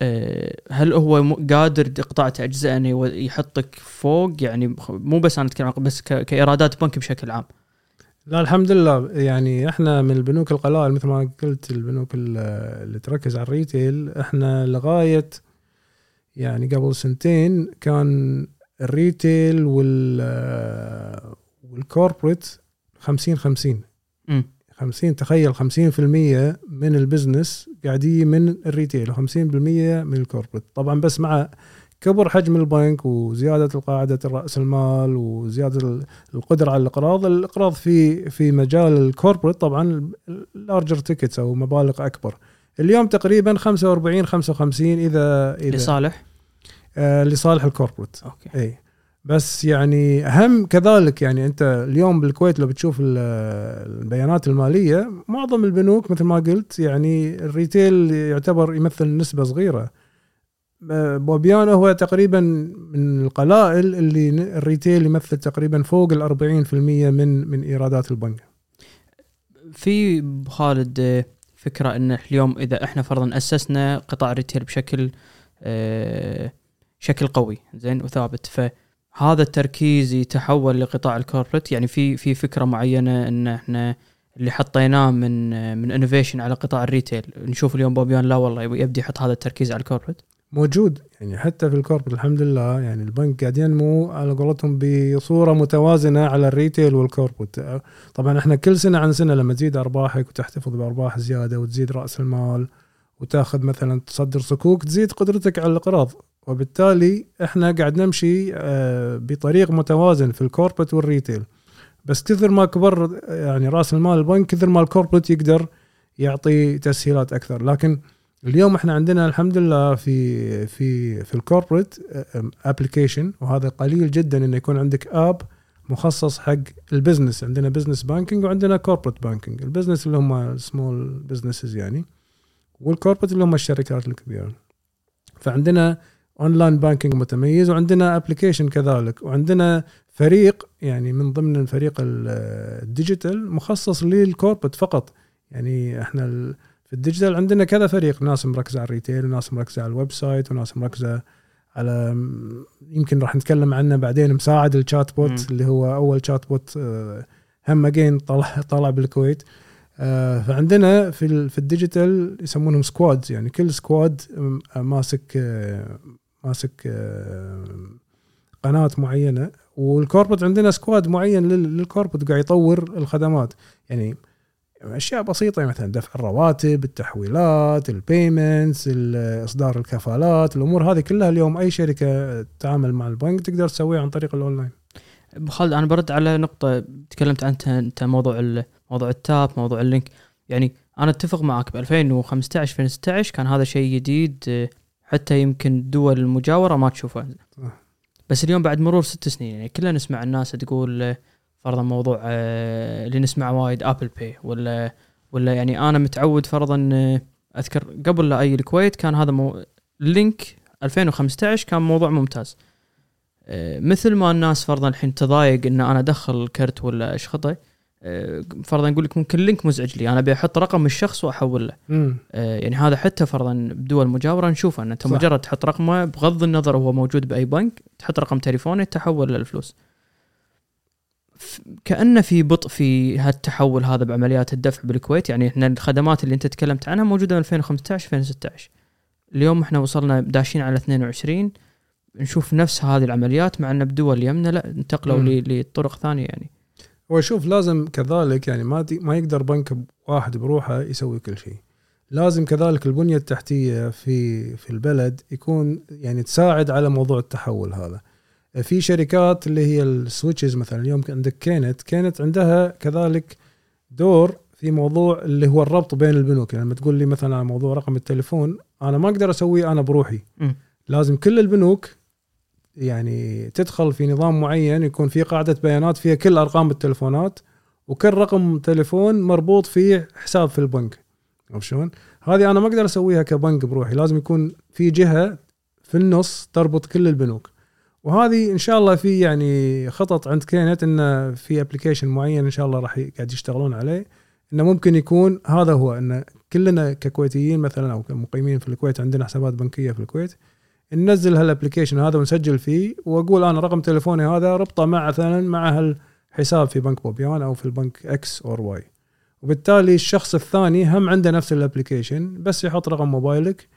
آه، هل هو قادر قطاع تجزئة إنه يحطك فوق؟ يعني مو بس أنا أتكلم بس كإيرادات بنك بشكل عام. لا الحمد لله. يعني إحنا من البنوك القلائل مثل ما قلت البنوك ال- اللي تركز على ال retail إحنا لغاية يعني قبل سنتين كان ال retail وال وال corporate 50 50 امم 50 تخيل 50% من ال business قاعدين من ال retail و50% من ال corporate. طبعا بس مع كبر حجم البنك وزيادة قاعدة رأس المال وزيادة القدرة على الإقراض، الإقراض في في مجال ال corporate طبعا larger tickets أو مبالغ أكبر. اليوم تقريبا 45 55 إذا إذا لصالح. لصالح ال corporate okay. إي. بس يعني أهم كذلك يعني أنت اليوم بالكويت لو بتشوف ال- البيانات المالية معظم البنوك مثل ما قلت يعني ال retail يعتبر يمثل نسبة صغيرة. آه، بوبيان هو تقريبا من القلائل اللي ال retail يمثل تقريبا فوق ال 40% من من إيرادات البنك. في خالد آه، فكرة ان اليوم إذا إحنا فرضا أسسنا قطاع retail بشكل آه، شكل قوي. زين وثابت. فهذا التركيز يتحول لقطاع ال corporate يعني في في فكرة معينة إن إحنا اللي حطيناه من من innovation على قطاع ال retail نشوف اليوم بوبيان لا والله يبدي يحط هذا التركيز على ال corporate موجود. يعني حتى في ال corporate الحمد لله يعني البنك قاعد ينمو على قولتهم بصورة متوازنة على ال retail وال corporate طبعا إحنا كل سنة عن سنة لما تزيد أرباحك وتحتفظ بأرباح زيادة وتزيد رأس المال وتاخذ مثلا تصدر صكوك تزيد قدرتك على الإقراض. وبالتالي إحنا قاعد نمشي آه، بطريق متوازن في ال corporate وال retail بس كثر ما كبر يعني رأس المال البنك كثر ما ال corporate يقدر يعطي تسهيلات أكثر. لكن اليوم إحنا عندنا الحمد لله في في في ال corporate application وهذا قليل جدا إنه يكون عندك app مخصص حق ال business عندنا business banking وعندنا corporate banking ال business اللي هم small businesses يعني وال corporate اللي هم الشركات الكبيرة. فعندنا online banking متميز وعندنا application كذلك. وعندنا فريق يعني من ضمن الفريق ال- ال digital مخصص لل corporate فقط. يعني إحنا في ال digital عندنا كذا فريق. ناس مركزة على ال retail وناس مركزة على ال website وناس مركزة على يمكن راح نتكلم عنه بعدين مساعد ال chatbot مم. اللي هو أول chatbot آه، هم again طلع طلع بالكويت. آه، فعندنا في في ال digital يسمونهم squads يعني كل squad ماسك آه، ماسك آه، قناة معينة وال corporate عندنا squad معين لل- لل corporate قاعد يطور الخدمات. يعني أشياء بسيطة مثلا دفع الرواتب التحويلات ال payments اصدار الكفالات الأمور هذه كلها اليوم أي شركة تتعامل مع البنك تقدر تسويها عن طريق الأونلاين. أبو خالد أنا برد على نقطة تكلمت عنها أنت موضوع موضوع ال tap موضوع ال link. يعني أنا أتفق معك ب 2015 2016 كان هذا شيء جديد حتى يمكن الدول المجاورة ما تشوفه. بس اليوم بعد مرور ست سنين يعني كلنا نسمع الناس تقول آه، فرضا موضوع آه، اللي نسمعه وايد Apple Pay ولا ولا يعني أنا متعود فرضا آه، أذكر قبل لا أجي الكويت كان هذا مو... link 2015 كان موضوع ممتاز مثل ما الناس فرضا الحين تضايق إن أنا أدخل كرت ولا اشخطه فرضا نقول لك ممكن link مزعج لي. أنا أبي أحط رقم الشخص واحول له آه، يعني هذا حتى فرضا بدول مجاورة نشوفه ان أنت صح. مجرد تحط رقمه بغض النظر هو موجود بأي بنك تحط رقم تليفونه تحول للفلوس. كأنه في بطء في هالتحول هذا بعمليات الدفع بالكويت. يعني إحنا الخدمات اللي أنت تكلمت عنها موجودة من 2015 2016 اليوم إحنا وصلنا داشين على 22 نشوف نفس هذه العمليات مع أن بدول يمنا لا انتقلوا لطرق ثانية يعني. هو شوف لازم كذلك يعني ما ما يقدر بنك واحد بروحه يسوي كل شيء. لازم كذلك البنية التحتية في في البلد يكون يعني تساعد على موضوع التحول هذا. في شركات اللي هي ال switches مثلا اليوم عندك KNET. KNET عندها كذلك دور في موضوع اللي هو الربط بين البنوك. يعني لما تقول لي مثلا على موضوع رقم التليفون أنا ما أقدر أسويه أنا بروحي. مم. لازم كل البنوك يعني تدخل في نظام معين يكون في قاعدة بيانات فيها كل أرقام التليفونات وكل رقم تليفون مربوط فيه حساب في البنك عرفت شلون؟ هذه أنا ما أقدر أسويها كبنك بروحي لازم يكون في جهة في النص تربط كل البنوك وهذه إن شاء الله في يعني خطط عند KNET انه في application معين إن شاء الله راح قاعد يشتغلون عليه إنه ممكن يكون هذا هو انه كلنا ككويتيين مثلا أو كمقيمين في الكويت عندنا حسابات بنكية في الكويت ننزل هال application هذا ونسجل فيه وأقول أنا رقم تليفوني هذا ربطه مع مثلا مع هالحساب في بنك بوبيان أو في البنك X or Y وبالتالي الشخص الثاني هم عنده نفس ال application بس يحط رقم موبايلك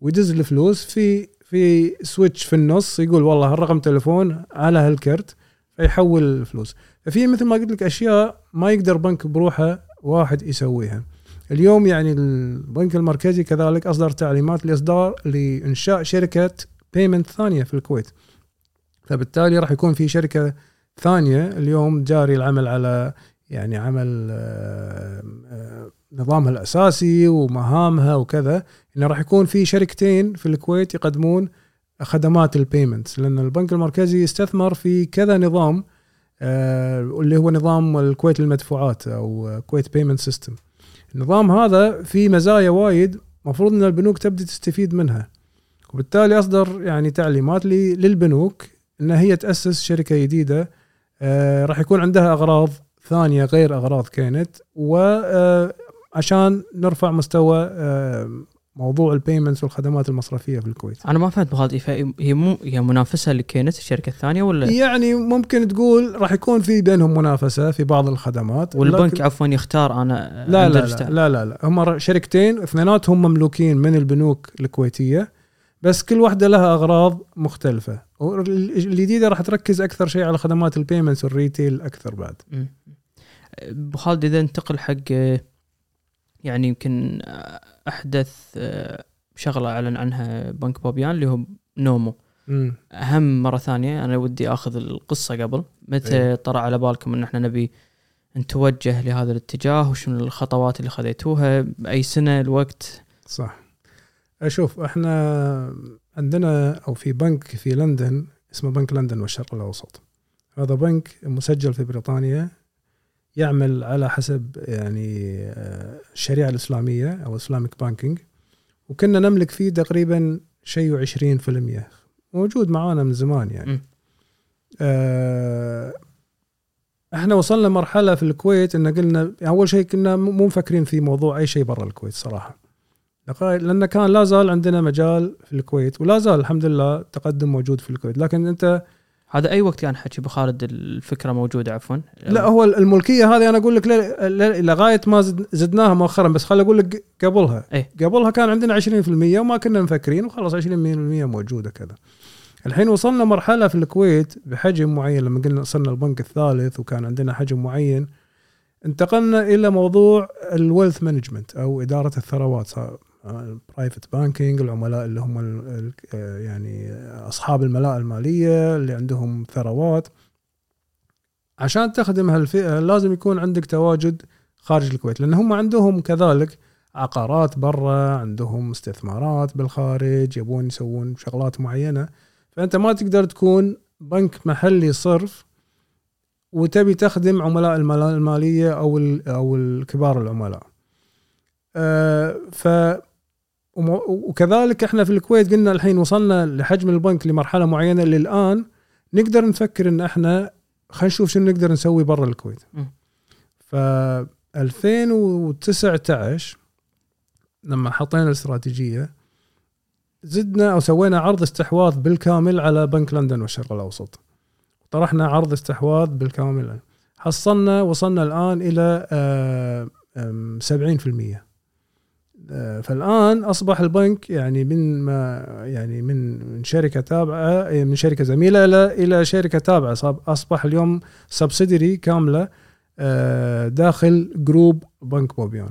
ويدز الفلوس في في switch في النص يقول والله هالرقم تليفون على هالكرت فيحول الفلوس. ففي مثل ما قلت لك أشياء ما يقدر بنك بروحه واحد يسويها. اليوم يعني البنك المركزي كذلك أصدر تعليمات لإصدار لإنشاء شركة payment ثانية في الكويت. فبالتالي راح يكون في شركة ثانية اليوم جاري العمل على يعني عمل آه، آه، نظامها الأساسي ومهامها وكذا إنه راح يكون في شركتين في الكويت يقدمون خدمات ال payments لأن البنك المركزي استثمر في كذا نظام آه، اللي هو نظام الكويت للمدفوعات أو Kuwait payment system النظام هذا فيه مزايا وايد مفروض إن البنوك تبدي تستفيد منها. وبالتالي أصدر يعني تعليمات للبنوك إن هي تأسس شركة جديدة آه، راح يكون عندها أغراض ثانية غير أغراض كانت وعشان نرفع مستوى آه، موضوع ال payments والخدمات المصرفية في الكويت. أنا ما فهمت بهذه هي مو هي منافسة لكي نت الشركة الثانية ولا؟ يعني ممكن تقول راح يكون في بينهم منافسة في بعض الخدمات والبنك عفوا يختار أنا لا لا, لا لا لا لا. هم شركتين اثنيناتهم مملوكين من البنوك الكويتية بس كل واحدة لها أغراض مختلفة. الجديده راح تركز أكثر شيء على خدمات ال payments وال retail أكثر بعد. ابو خالد إذا انتقل حق يعني يمكن أحدث آه، شغلة أعلن عنها بنك بوبيان اللي هو نومو. مم. أهم مرة ثانية أنا ودي آخذ القصة قبل. متى أيه. طرى على بالكم إن إحنا نبي نتوجه لهذا الاتجاه؟ وشنو الخطوات اللي خذيتوها؟ باي سنة؟ الوقت؟ صح. أشوف إحنا عندنا أو في بنك في لندن اسمه بنك لندن والشرق الأوسط. هذا بنك مسجل في بريطانيا. يعمل على حسب يعني آه، الشريعة الإسلامية أو Islamic banking وكنا نملك فيه تقريبا شيء 20% موجود معانا من زمان يعني. آه إحنا وصلنا مرحلة في الكويت إن قلنا أول شيء كنا مو مفكرين في موضوع أي شيء برا الكويت صراحة. لأن كان لا زال عندنا مجال في الكويت ولا زال الحمد لله تقدم موجود في الكويت. لكن أنت هذا أي وقت كان حكي بخالد الفكرة موجودة عفوا؟ لا هو الملكية هذه أنا أقول لك لغاية ما زدناها مؤخرا بس خليني أقول لك قبلها. إيه؟ قبلها كان عندنا 20% وما كنا مفكرين وخلاص 20% موجودة كذا. الحين وصلنا مرحلة في الكويت بحجم معين لما قلنا وصلنا البنك الثالث وكان عندنا حجم معين انتقلنا إلى موضوع ال wealth management أو إدارة الثروات. ال private banking العملاء اللي هم يعني أصحاب الملاءة المالية اللي عندهم ثروات عشان تخدم هالفئة لازم يكون عندك تواجد خارج الكويت لأن هم عندهم كذلك عقارات برا عندهم استثمارات بالخارج يبون يسوون شغلات معينة فأنت ما تقدر تكون بنك محلي صرف وتبي تخدم عملاء المالية أو أو الكبار العملاء. أه ف وكذلك إحنا في الكويت قلنا الحين وصلنا لحجم البنك لمرحلة معينة اللي الان نقدر نفكر إن إحنا خلينا نشوف شنو نقدر نسوي برا الكويت. ف 2019 لما حطينا الاستراتيجية زدنا أو سوينا عرض استحواذ بالكامل على بنك لندن والشرق الأوسط. طرحنا عرض استحواذ بالكامل حصلنا وصلنا الآن إلى 70% آه، فالآن أصبح البنك يعني من ما يعني من من شركة تابعة من شركة زميلة إلى إلى شركة تابعة. أصبح اليوم subsidiary كاملة آه، داخل group بنك بوبيان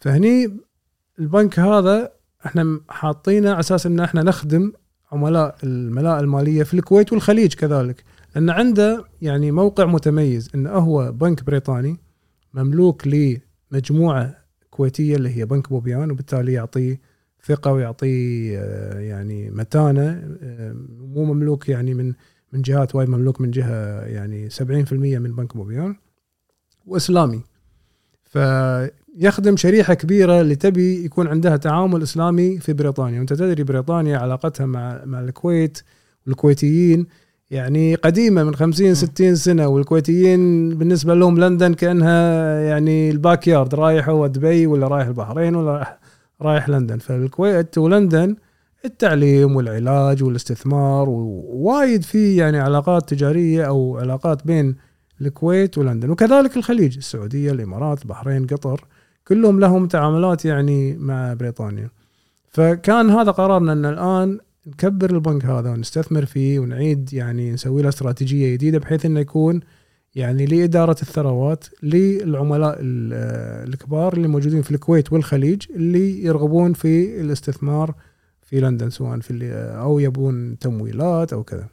فهني البنك هذا إحنا حاطينه على أساس إن إحنا نخدم عملاء الملاءه المالية في الكويت والخليج كذلك. لأن عنده يعني موقع متميز انه هو بنك بريطاني مملوك لمجموعة كويتية اللي هي بنك بوبيان وبالتالي يعطي ثقة ويعطي آه، يعني متانة آه، مو مملوك يعني من من جهات وايد مملوك من جهة يعني 70% من بنك بوبيان وإسلامي. فيخدم شريحة كبيرة اللي تبي يكون عندها تعامل إسلامي في بريطانيا. وأنت تدري بريطانيا علاقتها مع مع الكويت والكويتيين يعني قديمة من 50 60 سنة والكويتيين بالنسبة لهم لندن كأنها يعني الباك يارد رايح هو دبي ولا رايح البحرين ولا رايح رايح لندن. فالكويت ولندن التعليم والعلاج والاستثمار ووايد في يعني علاقات تجارية أو علاقات بين الكويت ولندن. وكذلك الخليج السعودية الإمارات البحرين قطر كلهم لهم تعاملات يعني مع بريطانيا. فكان هذا قرارنا إن الآن نكبر البنك هذا ونستثمر فيه ونعيد يعني نسوي له استراتيجية جديدة بحيث إنه يكون يعني لإدارة الثروات للعملاء الكبار اللي موجودين في الكويت والخليج اللي يرغبون في الاستثمار في لندن سواء في اللي أو يبون تمويلات أو كذا.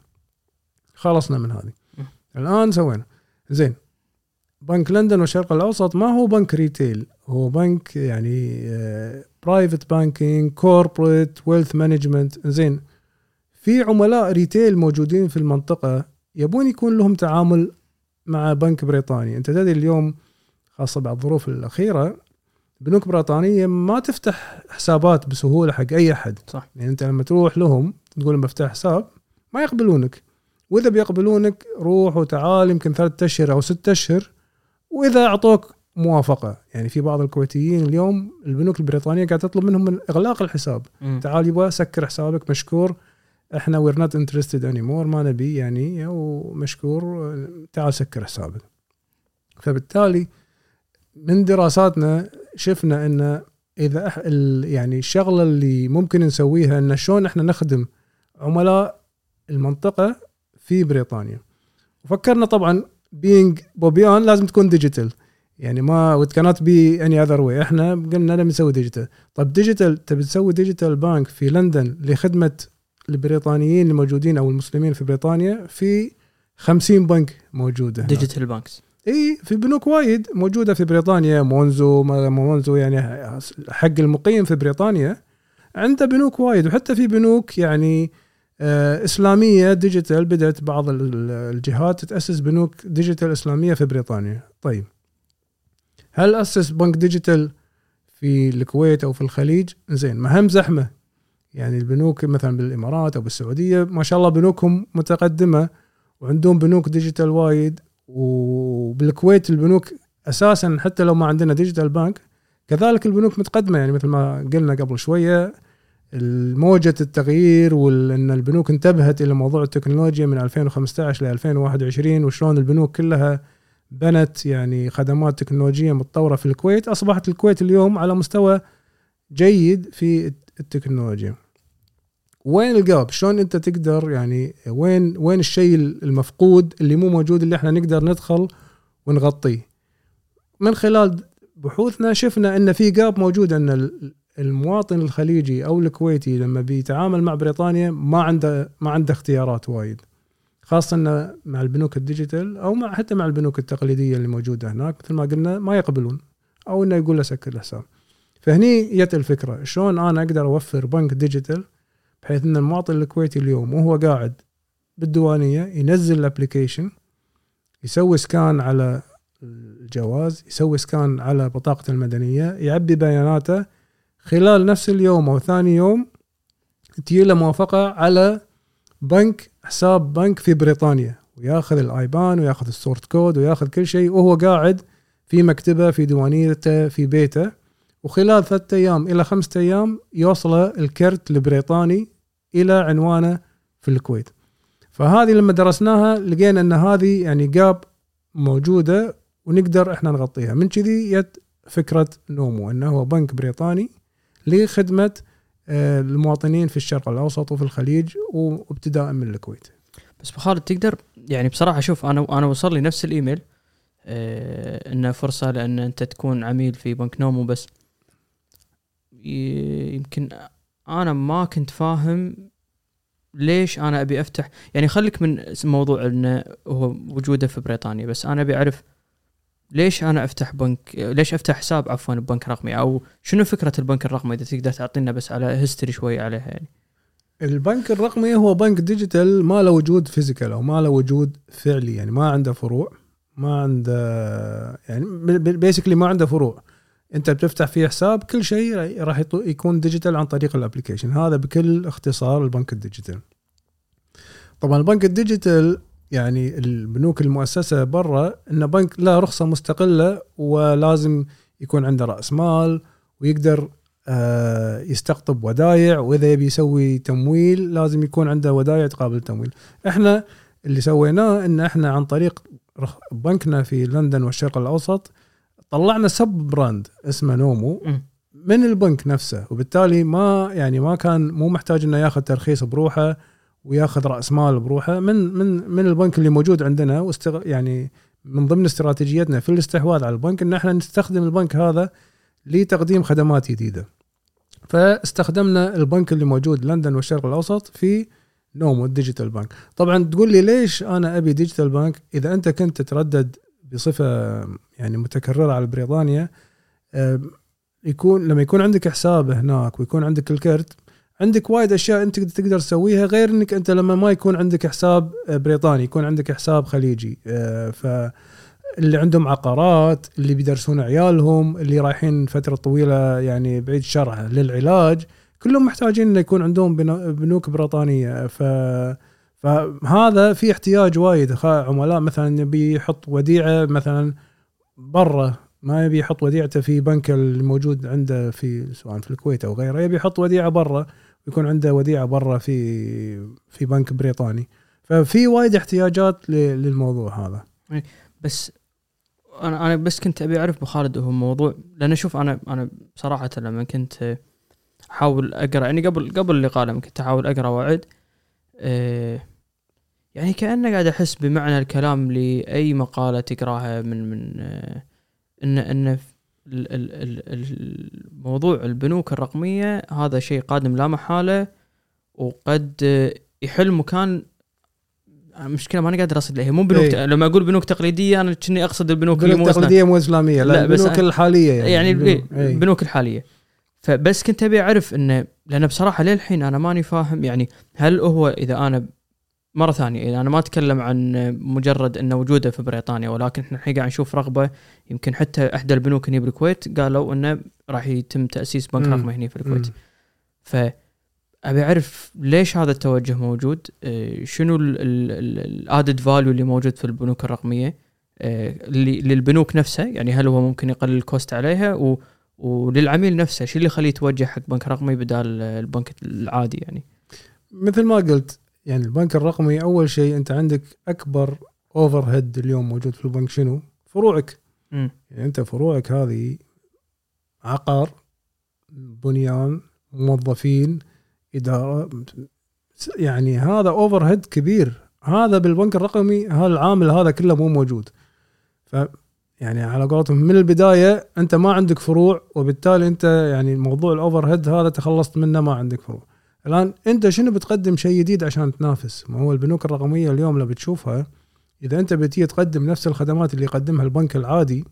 خلصنا من هذه. الآن سوينا. زين. بنك لندن والشرق الأوسط ما هو بنك ريتيل. هو بنك يعني private banking corporate wealth management زين. في عملاء retail موجودين في المنطقة يبون يكون لهم تعامل مع بنك بريطاني. أنت تدري اليوم خاصة بعد الظروف الأخيرة بنوك بريطانية ما تفتح حسابات بسهولة حق أي أحد. صح. يعني أنت لما تروح لهم تقول لهم بفتح حساب ما يقبلونك. وإذا بيقبلونك روح وتعال يمكن ثلاثة أشهر أو ستة أشهر وإذا أعطوك موافقة. يعني في بعض الكويتيين اليوم البنوك البريطانية قاعدة تطلب منهم من إغلاق الحساب. مم. تعال يبغى سكر حسابك مشكور. إحنا we're not interested anymore ما نبي يعني ومشكور. تعال سكر حسابك. فبالتالي من دراساتنا شفنا إن إذا يعني الشغلة اللي ممكن نسويها إن شلون إحنا نخدم عملاء المنطقة في بريطانيا. وفكرنا طبعا being بوبيان لازم تكون ديجيتال يعني ما وات كانت بي اني اذر واي إحنا قلنا نبي نسوي digital طب digital تبي تسوي digital bank في لندن لخدمة البريطانيين الموجودين أو المسلمين في بريطانيا في 50 بنك موجودة. digital banks إي في بنوك وايد موجودة في بريطانيا مونزو مونزو يعني حق المقيم في بريطانيا. عنده بنوك وايد وحتى في بنوك يعني آه إسلامية digital بدأت بعض ال- ال- الجهات تأسس بنوك digital إسلامية في بريطانيا. طيب. هل أسس بنك digital في الكويت أو في الخليج؟ زين ما هم زحمة. يعني البنوك مثلا بالإمارات أو بالسعودية ما شاء الله بنوكهم متقدمة وعندهم بنوك digital وايد. وبالكويت البنوك أساسا حتى لو ما عندنا digital bank كذلك البنوك متقدمة. يعني مثل ما قلنا قبل شوية موجة التغيير وإن البنوك انتبهت إلى موضوع التكنولوجيا من 2015 ل 2021 وشلون البنوك كلها بنت يعني خدمات تكنولوجية متطورة في الكويت أصبحت الكويت اليوم على مستوى جيد في التكنولوجيا. وين الجاب؟ شلون أنت تقدر يعني وين وين الشيء المفقود اللي مو موجود اللي إحنا نقدر ندخل ونغطيه. من خلال بحوثنا شفنا إن في gap موجود إن ال- المواطن الخليجي أو الكويتي لما بيتعامل مع بريطانيا ما عنده ما عنده اختيارات وايد. خاصة مع البنوك ال digital أو مع حتى مع البنوك التقليدية اللي موجودة هناك مثل ما قلنا ما يقبلون أو إنه يقول له سكر الحساب. فهني جت الفكرة شلون أنا أقدر أوفر بنك digital بحيث إن المواطن الكويتي اليوم وهو قاعد بالديوانية ينزل ال application يسوي scan على الجواز يسوي scan على بطاقته المدنية يعبي بياناته خلال نفس اليوم أو ثاني يوم تجي له موافقة على بنك حساب بنك في بريطانيا وياخذ ال IBAN وياخذ ال sort code وياخذ كل شيء وهو قاعد في مكتبه في ديوانيته في بيته وخلال ثلاثة أيام إلى خمسة أيام يوصله الكرت البريطاني إلى عنوانه في الكويت. فهذه لما درسناها لقينا أن هذه يعني جاب موجودة ونقدر إحنا نغطيها، من كذي جت فكرة نومو أنه هو بنك بريطاني لخدمة المواطنين في الشرق الأوسط وفي الخليج وابتداء من الكويت. بس خالد تقدر يعني بصراحة شوف أنا أنا وصل لي نفس الإيميل آه إنه فرصة لأن أنت تكون عميل في بنك نومو بس يمكن أنا ما كنت فاهم ليش أنا أبي أفتح يعني خليك من موضوع إنه هو وجوده في بريطانيا بس أنا أبي أعرف ليش أنا أفتح بنك ليش أفتح حساب عفوا ببنك رقمي؟ أو شنو فكرة البنك الرقمي إذا تقدر تعطينا بس على history شوي عليها يعني؟ البنك الرقمي هو بنك digital ما له وجود physical أو ما له وجود فعلي يعني ما عنده فروع ما عنده يعني basically ما عنده فروع. أنت بتفتح فيه حساب كل شيء راح يكون digital عن طريق ال application هذا بكل اختصار البنك ال digital. طبعا البنك ال digital يعني البنوك المؤسسة برا انه بنك له رخصة مستقلة ولازم يكون عنده رأس مال ويقدر آه، يستقطب ودايع وإذا يبي يسوي تمويل لازم يكون عنده ودايع تقابل تمويل إحنا اللي سويناه إن إحنا عن طريق بنكنا في لندن والشرق الأوسط طلعنا sub brand اسمه نومو. من البنك نفسه وبالتالي ما يعني ما كان مو محتاج إنه ياخذ ترخيص بروحه وياخذ رأس مال بروحه من من من البنك اللي موجود عندنا واستغ... يعني من ضمن استراتيجيتنا في الاستحواذ على البنك إن إحنا نستخدم البنك هذا لتقديم خدمات جديدة. فاستخدمنا البنك اللي موجود لندن والشرق الأوسط في نومو ال digital bank طبعا تقول لي ليش أنا أبي digital bank إذا أنت كنت تتردد بصفة يعني متكررة على بريطانيا يكون لما يكون عندك حساب هناك ويكون عندك الكرت عندك وايد أشياء أنت تقدر تسويها غير إنك أنت لما ما يكون عندك حساب بريطاني يكون عندك حساب خليجي. آه، ف اللي عندهم عقارات اللي بيدرسون عيالهم اللي رايحين فترة طويلة يعني بعيد الشرع للعلاج كلهم محتاجين إنه يكون عندهم بنو- بنوك بريطانية. ف فهذا في احتياج وايد. عملاء مثلا يبي يحط وديعة مثلا برا ما يبي يحط وديعته في بنك الموجود عنده في سواء في الكويت أو غيره يبي يحط وديعة برا. ويكون عنده وديعة برا في في بنك بريطاني. ففي وايد احتياجات للموضوع هذا. بس أنا أنا بس كنت أبي أعرف أبو خالد هو موضوع لأن شوف أنا أنا بصراحه لما كنت أحاول أقرأ يعني قبل قبل اللقاء لما كنت أحاول أقرأ واعد آه، يعني كأنه قاعد أحس بمعنى الكلام لأي مقالة تقراها من من آه، إن إن الموضوع البنوك الرقمية هذا شيء قادم لا محالة وقد يحل مكان مشكلة ماني قادر أصل هي مو بنوك إيه. لما أقول بنوك تقليدية أنا كني أقصد البنوك اللي بنوك مو تقليدية مو إسلامية لا, لا، البنوك الحالية يعني, يعني البنوك- إيه، إيه. البنوك الحالية فبس كنت أبي أعرف إنه لأن بصراحة للحين أنا ماني فاهم يعني هل هو إذا أنا مرة ثانية اذا أنا ما أتكلم عن مجرد انه وجوده في بريطانيا ولكن إحنا الحين قاعد نشوف رغبة يمكن حتى احدى البنوك هنا بالكويت قالوا إنه راح يتم تأسيس بنك. رقمي هنا في الكويت. ف أبي أعرف ليش هذا التوجه موجود؟ آه، شنو ال added value اللي موجود في البنوك الرقمية؟ اللي للبنوك نفسها يعني هل هو ممكن يقلل ال cost عليها؟ و وللعميل نفسه شو اللي يخليه يتوجه حق بنك رقمي بدال البنك العادي يعني؟ مثل ما قلت يعني البنك الرقمي أول شيء أنت عندك أكبر overhead اليوم موجود في البنك شنو؟ فروعك مم. يعني أنت فروعك هذه عقار بنيان موظفين إدارة يعني هذا overhead كبير هذا بالبنك الرقمي هذا العامل هذا كله مو موجود ف يعني على قولتهم من البداية أنت ما عندك فروع وبالتالي أنت يعني موضوع الاوفر هيد هذا تخلصت منه ما عندك فروع الآن أنت شنو بتقدم شيء جديد عشان تنافس؟ ما هو البنوك الرقمية اليوم لو بتشوفها إذا أنت بتيجي تقدم نفس الخدمات اللي يقدمها البنك العادي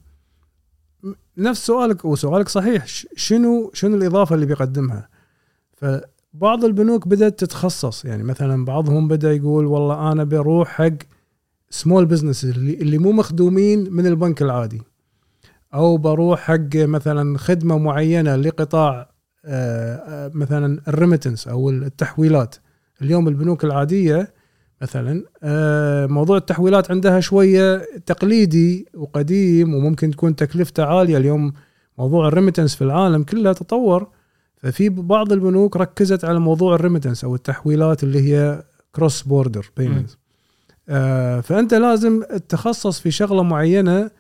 نفس سؤالك وسؤالك صحيح شنو شنو الإضافة اللي بيقدمها؟ فبعض البنوك بدأت تتخصص يعني مثلا بعضهم بدأ يقول والله أنا بروح حق small business اللي, اللي مو مخدومين من البنك العادي أو بروح حق مثلا خدمة معينة لقطاع مثلا ال remittance أو التحويلات. اليوم البنوك العادية مثلا آه، موضوع التحويلات عندها شوية تقليدي وقديم وممكن تكون تكلفته عالية. اليوم موضوع ال remittance في العالم كله تطور ففي بعض البنوك ركزت على موضوع ال remittance أو التحويلات اللي هي cross border payments فأنت لازم تتخصص في شغلة معينة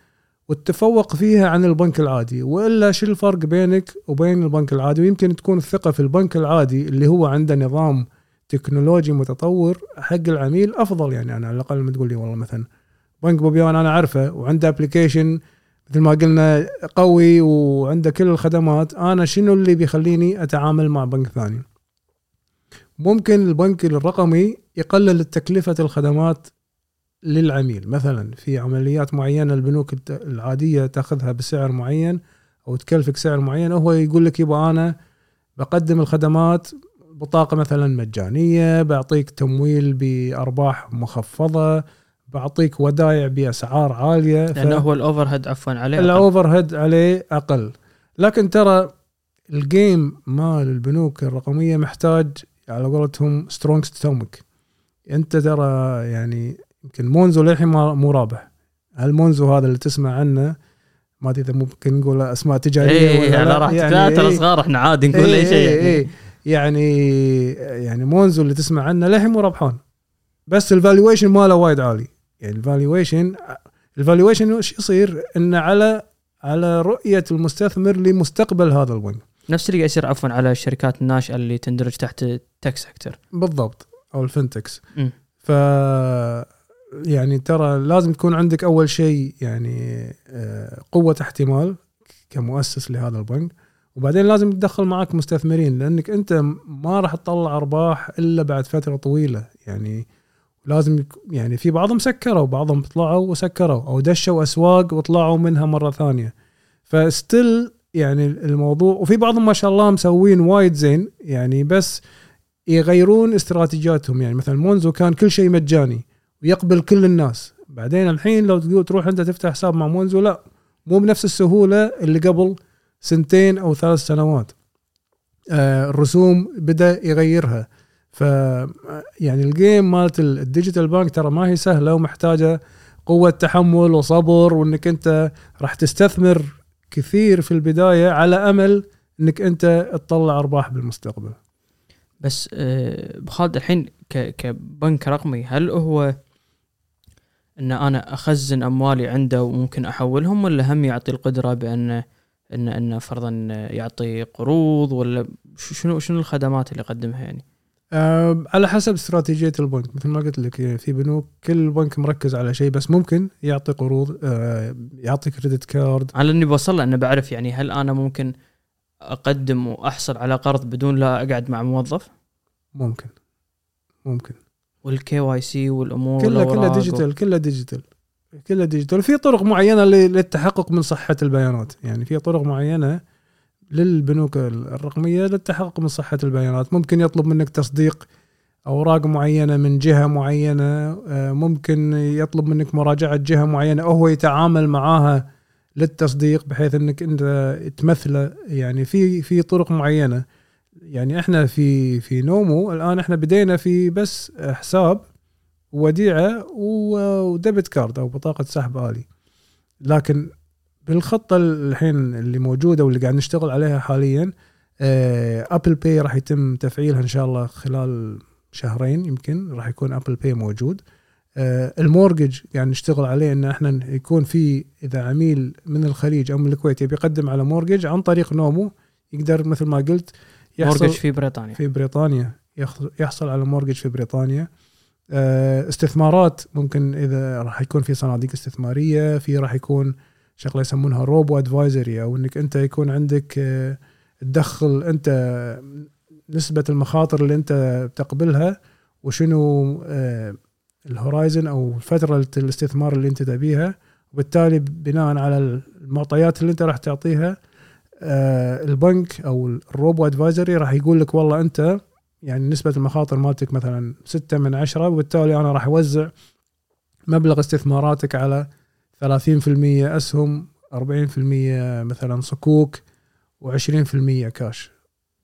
وتتفوق فيها عن البنك العادي وإلا شو الفرق بينك وبين البنك العادي؟ ويمكن تكون الثقة في البنك العادي اللي هو عنده نظام تكنولوجي متطور حق العميل أفضل. يعني أنا على الأقل لما تقول لي والله مثلا بنك بوبيان أنا أعرفه وعنده application مثل ما قلنا قوي وعنده كل الخدمات أنا شنو اللي بيخليني أتعامل مع بنك ثاني؟ ممكن البنك الرقمي يقلل تكلفة الخدمات للعميل. مثلا في عمليات معينة البنوك العادية تأخذها بسعر معين أو تكلفك سعر معين هو يقول لك يبقى أنا بقدم الخدمات بطاقة مثلا مجانية بعطيك تمويل بأرباح مخفضة بعطيك ودائع بأسعار عالية ف- لأنه هو ال overhead عفوا عليه. ال overhead عليه أقل. لكن ترى ال game مال البنوك الرقمية محتاج على قولتهم strong stomach أنت ترى يعني يمكن مونزو للحين مو رابح هالمونزو هذا اللي تسمع عنه ما أدري إذا ممكن نقول أسماء تجارية اي على لا. راحتك يعني لا ترى إيه. صغار إحنا عادي نقول أي شيء إيه يعني. إيه. يعني يعني مونزو اللي تسمع عنه للحين مو ربحان بس ال valuation ماله وايد عالي يعني ال valuation ال valuation وش يصير إنه على على رؤية المستثمر لمستقبل هذا البنك نفس اللي يصير عفوا على الشركات الناشئة اللي تندرج تحت ال tech sector بالضبط أو ال fintechs. ف يعني ترى لازم تكون عندك أول شيء يعني آه، قوة احتمال كمؤسس لهذا البنك. وبعدين لازم تدخل معك مستثمرين لأنك أنت ما راح تطلع أرباح إلا بعد فترة طويلة. يعني لازم يعني في بعضهم سكروا بعضهم طلعوا وسكروا أو دشوا أسواق وطلعوا منها مرة ثانية. فستيل يعني الموضوع وفي بعضهم ما شاء الله مسوين وايد زين يعني بس يغيرون استراتيجياتهم يعني مثلا مونزو كان كل شيء مجاني. ويقبل كل الناس. بعدين الحين لو تقول تروح انت تفتح حساب مع مونزو لا مو بنفس السهولة اللي قبل سنتين أو ثلاث سنوات. آه، الرسوم بدأ يغيرها. ف يعني ال game مالت ال digital bank ترى ما هي سهلة ومحتاجة قوة تحمل وصبر وإنك أنت راح تستثمر كثير في البداية على أمل إنك أنت تطلع أرباح بالمستقبل. بس آه، بو خالد الحين كبنك رقمي هل هو إن أنا أخزن أموالي عنده وممكن أحولهم ولا هم يعطي القدرة بان ان إن فرضا يعطي قروض ولا شنو شنو الخدمات اللي يقدمها يعني؟ آه، على حسب استراتيجية البنك مثل ما قلت لك يعني في بنوك كل بنك مركز على شيء بس ممكن يعطي قروض آه، يعطي credit card على إني بوصل له انه بعرف يعني هل أنا ممكن أقدم وأحصل على قرض بدون لا أقعد مع موظف؟ ممكن ممكن وال KYC والأمور كله كله والأوراق و- ديجيتال كله ديجيتال كله ديجيتال في طرق معينة للتحقق من صحة البيانات. يعني في طرق معينة للبنوك الرقمية للتحقق من صحة البيانات. ممكن يطلب منك تصديق أوراق معينة من جهة معينة آه، ممكن يطلب منك مراجعة جهة معينة أو هو يتعامل معاها للتصديق بحيث إنك أنت تمثله. يعني في في طرق معينة يعني إحنا في في نومو الآن إحنا بدينا في بس حساب وديعة وديبت كارد أو بطاقة سحب آلي. لكن بالخطة الحين اللي موجودة واللي قاعد نشتغل عليها حاليا Apple Pay راح يتم تفعيلها إن شاء الله خلال شهرين يمكن راح يكون Apple Pay موجود. آه، ال mortgage قاعد نشتغل عليه إن إحنا يكون في إذا عميل من الخليج أو من الكويت يبي يقدم على mortgage عن طريق نومو يقدر مثل ما قلت mortgage في بريطانيا. في بريطانيا. يحصل- على mortgage في بريطانيا. آه، استثمارات ممكن إذا راح يكون في صناديق استثمارية في راح يكون شغلة يسمونها robo advisory أو إنك أنت يكون عندك آه، تدخل أنت نسبة المخاطر اللي أنت تقبلها وشنو آه، ال horizon أو فترة الاستثمار اللي أنت تبيها. وبالتالي بناء على المعطيات اللي أنت راح تعطيها البنك أو ال robo advisory راح يقول لك والله أنت يعني نسبة المخاطر مالتك مثلا 6 من 10 وبالتالي أنا راح أوزع مبلغ استثماراتك على 30% أسهم 40% مثلا صكوك و20% كاش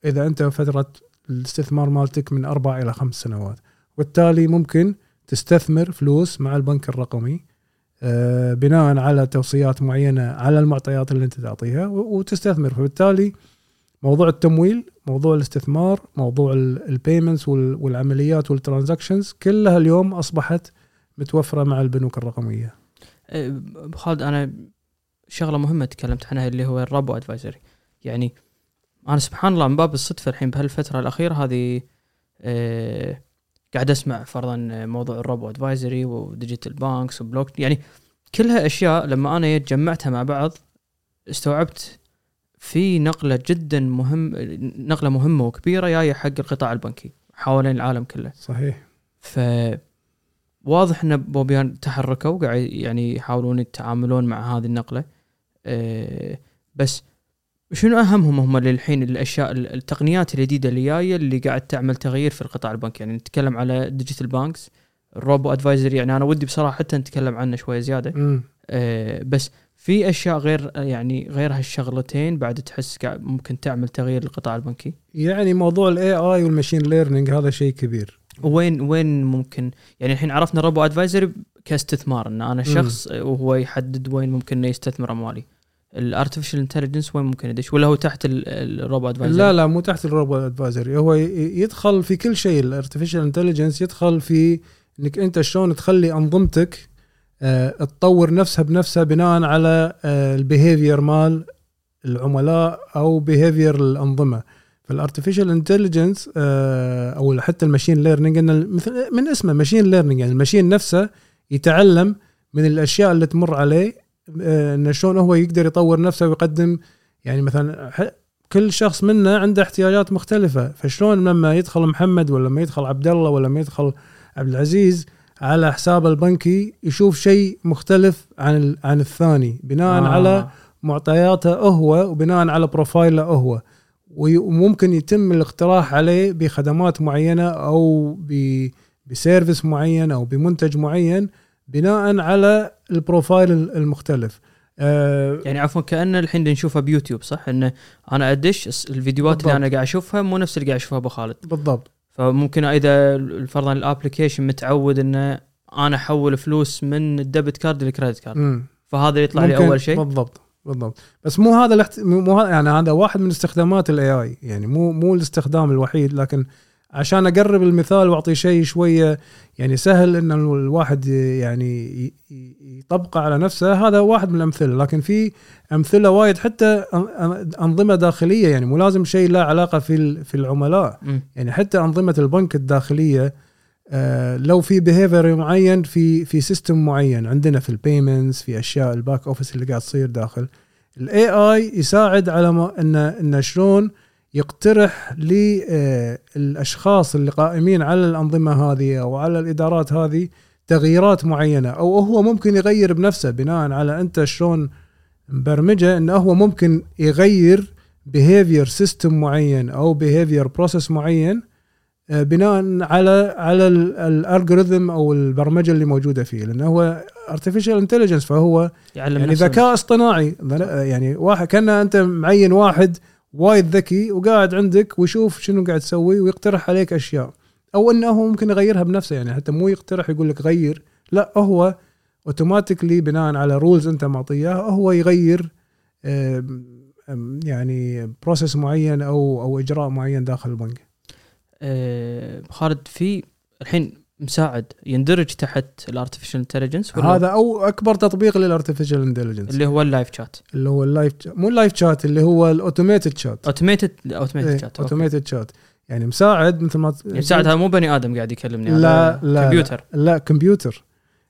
إذا أنت فترة الاستثمار مالتك من أربع إلى خمس سنوات. وبالتالي ممكن تستثمر فلوس مع البنك الرقمي. آه، بناء على توصيات معينة على المعطيات اللي انت تعطيها وتستثمر. فبالتالي موضوع التمويل موضوع الاستثمار موضوع ال payments والعمليات وال transactions كلها اليوم أصبحت متوفرة مع البنوك الرقمية. ابو خالد أنا شغلة مهمة تكلمت عنها اللي هو ال robo advisory يعني أنا سبحان الله من باب الصدفة الحين بهالفترة الأخيرة هذه أه قاعد أسمع فرضا موضوع ال robo advisory و digital banks وبلوك يعني كلها أشياء لما أنا جمعتها مع بعض استوعبت في نقلة جدا مهم نقلة مهمة وكبيرة جاية حق القطاع البنكي حوالين العالم كله. صحيح. ف واضح إن بوبيان تحركوا قاعد يعني يحاولون يتعاملون مع هذه النقلة أه بس شنو أهمهم هم للحين الأشياء التقنيات الجديدة اللي جاية اللي قاعد تعمل تغيير في القطاع البنكي؟ يعني نتكلم على digital banks ال robo advisor يعني أنا ودي بصراحة حتى نتكلم عنه شوية زيادة. أه بس في أشياء غير يعني غير هالشغلتين بعد تحس قاعد ممكن تعمل تغيير للقطاع البنكي؟ يعني موضوع ال AI وال machine learning هذا شيء كبير. وين وين ممكن؟ يعني الحين عرفنا ال robo advisor كاستثمار إن أنا شخص وهو يحدد وين ممكن إنه يستثمر أموالي. ال artificial intelligence وين ممكن يدش؟ ولا هو تحت ال- ال robo advisor لا لا مو تحت ال robo advisory هو يدخل في كل شيء. ال artificial intelligence يدخل في إنك أنت شلون تخلي أنظمتك آه، تطور نفسها بنفسها بناء على ال behavior مال العملاء أو behavior الأنظمة. فال artificial intelligence أو حتى ال machine learning إن مثل من اسمه machine learning يعني ال machine نفسه يتعلم من الأشياء اللي تمر عليه آه، انه شلون هو يقدر يطور نفسه ويقدم يعني مثلا كل شخص منا عنده احتياجات مختلفة. فشلون لما يدخل محمد ولا لما يدخل عبد الله ولا لما يدخل عبد العزيز على حسابه البنكي يشوف شيء مختلف عن عن الثاني. بناء آه. على معطياته هو وبناء على profile ه هو. وممكن يتم الاقتراح عليه بخدمات معينة أو ب service معين أو بمنتج معين بناء على ال profile المختلف. أه يعني عفوا كأن الحين نشوفها بيوتيوب صح؟ انه أنا أدش الفيديوهات بالضبط. اللي أنا قاعد أشوفها مو نفس اللي قاعد أشوفها أبو خالد. بالضبط. فممكن إذا فرضا ال application متعود انه أنا أحول فلوس من ال debit card لل credit card. فهذا يطلع لي أول شيء. بالضبط. بالضبط. بس مو هذا الاحت... مو هذا يعني هذا واحد من استخدامات ال AI يعني مو مو الاستخدام الوحيد لكن عشان أقرب المثال وأعطي شيء شوية يعني سهل إن الواحد يعني يطبقه على نفسه. هذا واحد من الأمثلة لكن في أمثلة وايد حتى أنظمة داخلية يعني مو لازم شيء له علاقة في في العملاء. يعني حتى أنظمة البنك الداخلية آه، لو في behavior معين في في system معين عندنا في ال payments في أشياء ال back office اللي قاعد تصير داخل. ال AI يساعد على ما ان إن شلون يقترح للاشخاص اللي قائمين على الأنظمة هذه أو على الإدارات هذه تغييرات معينة أو هو ممكن يغير بنفسه بناء على أنت شلون مبرمجة انه هو ممكن يغير behavior system معين أو behavior process معين آه، بناء على على ال algorithm أو البرمجة اللي موجودة فيه لأنه هو artificial intelligence فهو يعلم يعني ذكاء اصطناعي يعني واحد كان أنت معين واحد وايد ذكي وقاعد عندك ويشوف شنو قاعد تسوي ويقترح عليك أشياء أو إنه هو ممكن يغيرها بنفسه يعني حتى مو يقترح يقول لك غير لا هو automatically بناء على rules أنت معطياه هو يغير يعني process معين أو أو إجراء معين داخل البنك. أه خالد في الحين مساعد يندرج تحت ال artificial intelligence هذا أو أكبر تطبيق لل artificial intelligence اللي هو ال live chat اللي هو ال live مو ال live chat اللي هو ال automated chat automated automated chat automated chat يعني مساعد مثل ما يعني مساعد هذا مو بني آدم قاعد يكلمني لا لا كمبيوتر لا, لا كمبيوتر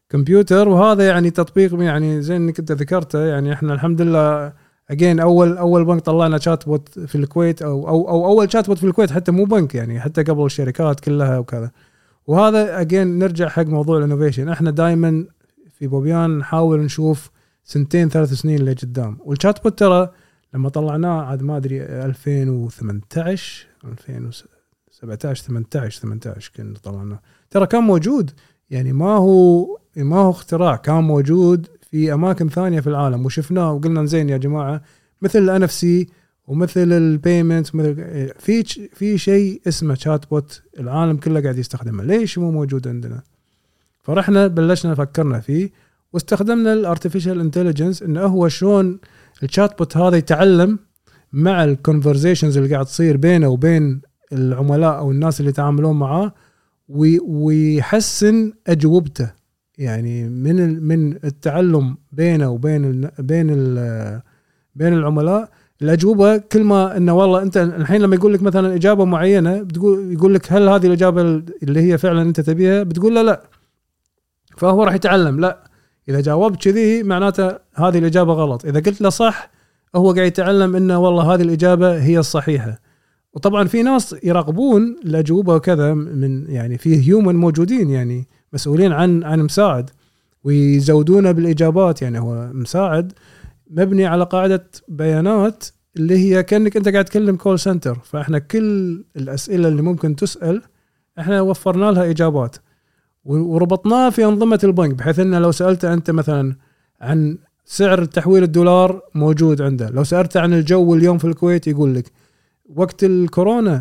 كمبيوتر وهذا يعني تطبيق يعني زي إنك أنت ذكرته يعني إحنا الحمد لله again اول أول بنك طلعنا chatbot في الكويت أو أو أو أول chatbot في الكويت حتى مو بنك يعني حتى قبل الشركات كلها وكذا. وهذا again نرجع حق موضوع ال innovation. إحنا دائما في بوبيان نحاول نشوف سنتين ثلاث سنين لقدام. وال chatbot ترى لما طلعناه عاد ما أدري 2018 2017 18 18 كنا طلعناه. ترى كان موجود يعني ما هو ما هو اختراع كان موجود في أماكن ثانية في العالم. وشفناه وقلنا زين يا جماعة مثل ال NFC ومثل ال payment مثل في في شيء اسمه chatbot العالم كله قاعد يستخدمه. ليش مو موجود عندنا؟ فرحنا بلشنا فكرنا فيه واستخدمنا ال artificial intelligence إنه هو شلون ال chatbot هذا يتعلم مع ال conversations اللي قاعد تصير بينه وبين العملاء أو الناس اللي يتعاملون معاه ويحسن أجوبته. يعني من من التعلم بينه وبين بين بين العملاء الأجوبة كل ما إنه والله أنت الحين لما يقول لك مثلا إجابة معينة بتقول يقول لك هل هذه الإجابة اللي هي فعلا أنت تبيها؟ بتقول له لا. فهو راح يتعلم لا. إذا جاوبت كذي معناته هذه الإجابة غلط. إذا قلت له صح هو قاعد يتعلم إنه والله هذه الإجابة هي الصحيحة. وطبعا في ناس يراقبون الأجوبة وكذا من يعني في هيومن موجودين يعني مسؤولين عن عن مساعد ويزودونه بالإجابات. يعني هو مساعد مبني على قاعدة بيانات اللي هي كأنك أنت قاعد تكلم كول سنتر فإحنا كل الأسئلة اللي ممكن تسأل إحنا وفرنا لها إجابات. وربطناها في أنظمة البنك بحيث انه لو سالته أنت مثلا عن سعر تحويل الدولار موجود عنده. لو سالته عن الجو اليوم في الكويت يقول لك وقت الكورونا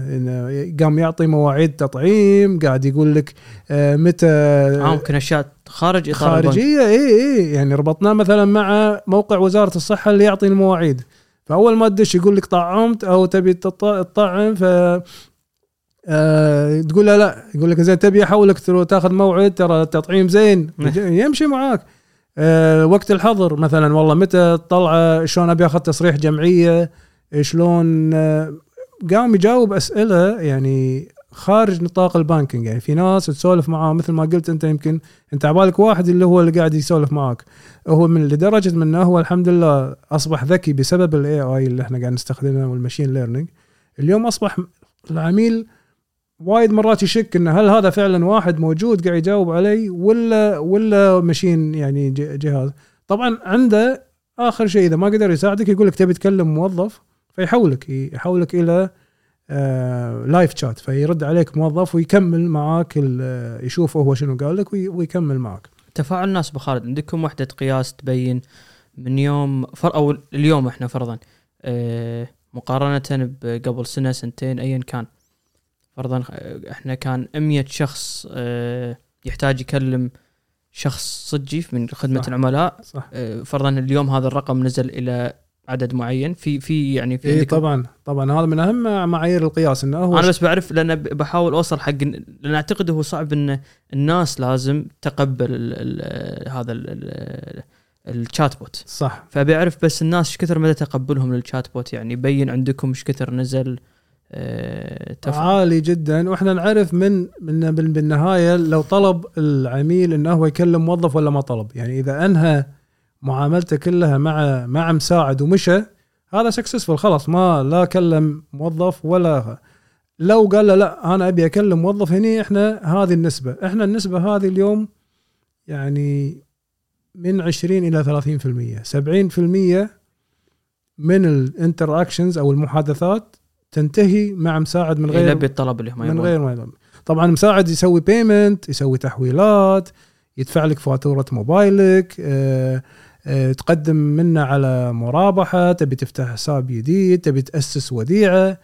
قام يعطي مواعيد تطعيم قاعد يقول لك آه، متى ممكن اشياء خارج إطار خارجية اي اي يعني ربطناه مثلا مع موقع وزارة الصحة اللي يعطي المواعيد. فأول ما تدش يقول لك طعمت أو تبي تطعم ف آه تقول له لا. يقول لك زين تبي أحولك تاخذ موعد ترى التطعيم زين. يمشي معاك. آه وقت الحظر مثلا والله متى طلعه شلون أبي أخذ تصريح جمعية شلون آه قام يجاوب أسئلة يعني خارج نطاق ال banking يعني في ناس تسولف معاه مثل ما قلت أنت يمكن أنت عبالك واحد اللي هو اللي قاعد يسولف معاك. هو من لدرجة من انه هو الحمد لله أصبح ذكي بسبب ال AI اللي إحنا قاعد نستخدمه وال machine learning اليوم أصبح العميل وايد مرات يشك إنه هل هذا فعلا واحد موجود قاعد يجاوب علي ولا ولا machine يعني جهاز. طبعا عنده آخر شيء إذا ما قدر يساعدك يقول لك تبي تكلم موظف فيحولك يحولك إلى live chat فيرد عليك موظف ويكمل معاك ال- يشوف هو شنو قال لك وي- ويكمل معك تفاعل الناس بخالد عندكم وحدة قياس تبين من يوم فر أو اليوم إحنا فرضا آه، مقارنة بقبل سنة سنتين ايا كان. فرضا آه، إحنا كان 100 شخص آه، يحتاج يكلم شخص صجي من خدمة صح. العملاء. صح. آه، فرضا اليوم هذا الرقم نزل إلى عدد معين في في يعني في اي عندكم- طبعا طبعا. هذا من أهم معايير القياس إنه هو أنا بس بعرف لأن بحاول أوصل حق لأن أعتقد هو صعب إن الناس لازم تقبل ال ال هذا ال- ال- ال chatbot صح. فابي اعرف بس الناس إيش كثر مدى تقبلهم لل chatbot يعني يبين عندكم إيش كثر نزل تفاعل عالي جدا. وإحنا نعرف من من بال- بالنهاية لو طلب العميل إنه هو يكلم موظف ولا ما طلب. يعني إذا أنهى معاملته كلها مع مع مساعد ومشى هذا سكسسفul خلاص ما لا كلم موظف ولا لو قال له لا أنا أبي أكلم موظف هني إحنا هذه النسبة إحنا النسبة هذه اليوم يعني من 20 إلى 30% 70% من ال interactions أو المحادثات تنتهي مع مساعد من غير يلبي الطلب اللي هم من. غير ما يضم. طبعا مساعد يسوي payment يسوي تحويلات يدفع لك فاتورة موبايلك آه، تقدم منه على مرابحة تبي تفتح حساب جديد تبي تأسس وديعة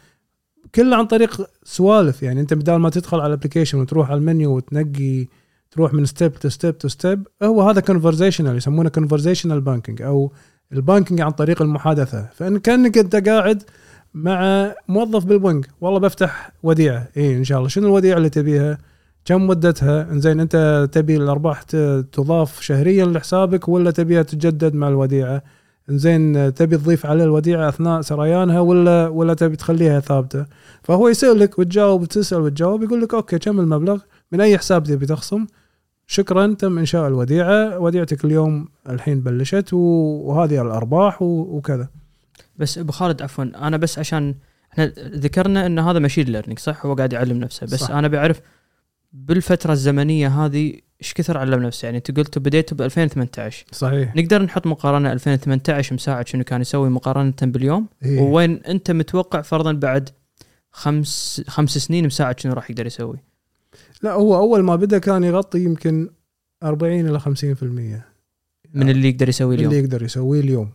كله عن طريق سوالف. يعني أنت بدال ما تدخل على ال application وتروح على المنيو وتنقي تروح من step to step to step هو هذا conversational يسمونه conversational banking أو ال banking عن طريق المحادثة. فإن كأنك أنت قاعد مع موظف بالبنك والله بفتح وديعة. اي إن شاء الله. شنو الوديعة اللي تبيها؟ كم مدتها؟ إنزين أنت تبي الأرباح تضاف شهريا لحسابك ولا تبيها تتجدد مع الوديعة؟ إنزين تبي تضيف عليه الوديعة أثناء سريانها ولا ولا تبي تخليها ثابتة؟ فهو يسألك وتجاوب وتسال وتجاوب يقول لك okay كم المبلغ؟ من أي حساب تبي تخصم؟ شكرا تم إنشاء الوديعة وديعتك اليوم الحين بلشت وهذه الأرباح وكذا. بس أبو خالد عفوا أنا بس عشان إحنا ذكرنا إن هذا ماشين ليرنينج صح؟ هو قاعد يعلم نفسه بس. صح. أنا بعرف بالفترة الزمنية هذه إيش كثر علم نفسه يعني أنت قلت بديته ب 2018 صحيح. نقدر نحط مقارنة 2018 مساعد شنو كان يسوي مقارنة باليوم؟ إيه. ووين أنت متوقع فرضا بعد خمس خمس سنين مساعد شنو راح يقدر يسوي؟ لا هو أول ما بدأ كان يغطي يمكن 40 إلى 50% من اللي يقدر يسوي اليوم؟ اللي يقدر يسويه اليوم.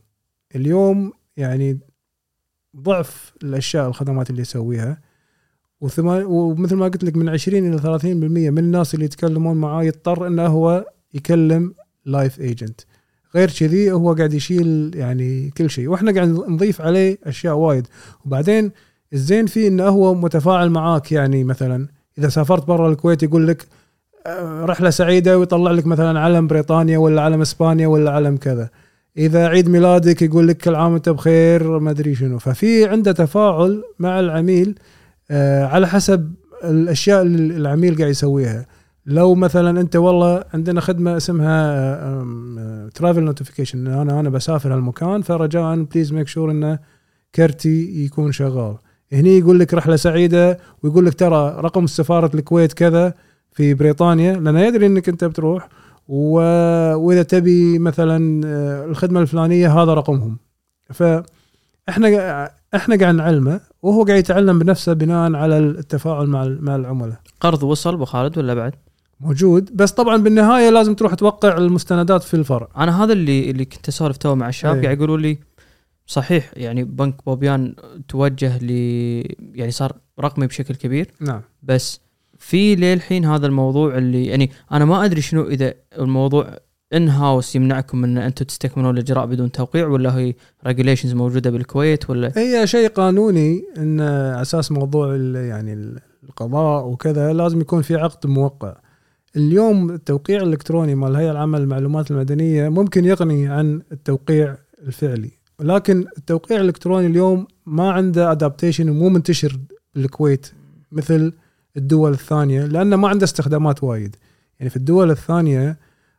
اليوم يعني ضعف الأشياء الخدمات اللي يسويها. ومثل ما قلت لك من 20 إلى 30% من الناس اللي يتكلمون معاه يضطر إنه هو يكلم live agent غير كذي هو قاعد يشيل يعني كل شيء. وإحنا قاعد نضيف عليه أشياء وايد. وبعدين الزين فيه إنه هو متفاعل معاك يعني مثلا إذا سافرت برا الكويت يقول لك آه، رحلة سعيدة ويطلع لك مثلا علم بريطانيا ولا علم إسبانيا ولا علم كذا. إذا عيد ميلادك يقول لك كل عام وأنت بخير ما أدري شنو. ففي عنده تفاعل مع العميل على حسب الأشياء اللي العميل قاعد يسويها. لو مثلا أنت والله عندنا خدمة اسمها travel notification أنا أنا بسافر هالمكان فرجاء please make sure انه كرتي يكون شغال. هني يقول لك رحلة سعيدة ويقول لك ترى رقم سفاره الكويت كذا في بريطانيا لأنه يدري إنك أنت بتروح و... وإذا تبي مثلا آه، الخدمة الفلانية هذا رقمهم. فاحنا إحنا قاعد نعلمه وهو قاعد يتعلم بنفسه بناء على التفاعل مع مع العملاء قرض وصل أبو خالد ولا بعد؟ موجود بس طبعا بالنهاية لازم تروح توقع المستندات في الفرع أنا هذا اللي اللي كنت أسولف تو مع الشباب إيه. قاعد يقولوا لي صحيح يعني بنك بوبيان توجه ل يعني صار رقمي بشكل كبير نعم بس في للحين هذا الموضوع اللي يعني أنا ما أدري شنو إذا الموضوع in-house يمنعكم أن أنتم تستكملون الإجراء بدون توقيع ولا هي regulations موجودة بالكويت ولا؟ هي شيء قانوني إن أساس موضوع يعني القضاء وكذا لازم يكون في عقد موقع. اليوم التوقيع الإلكتروني مال الهيئه العامه للمعلومات المدنية ممكن يغني عن التوقيع الفعلي ولكن التوقيع الإلكتروني اليوم ما عنده adaptation ومو منتشر بالكويت مثل الدول الثانية لأنه ما عنده استخدامات وايد. يعني في الدول الثانية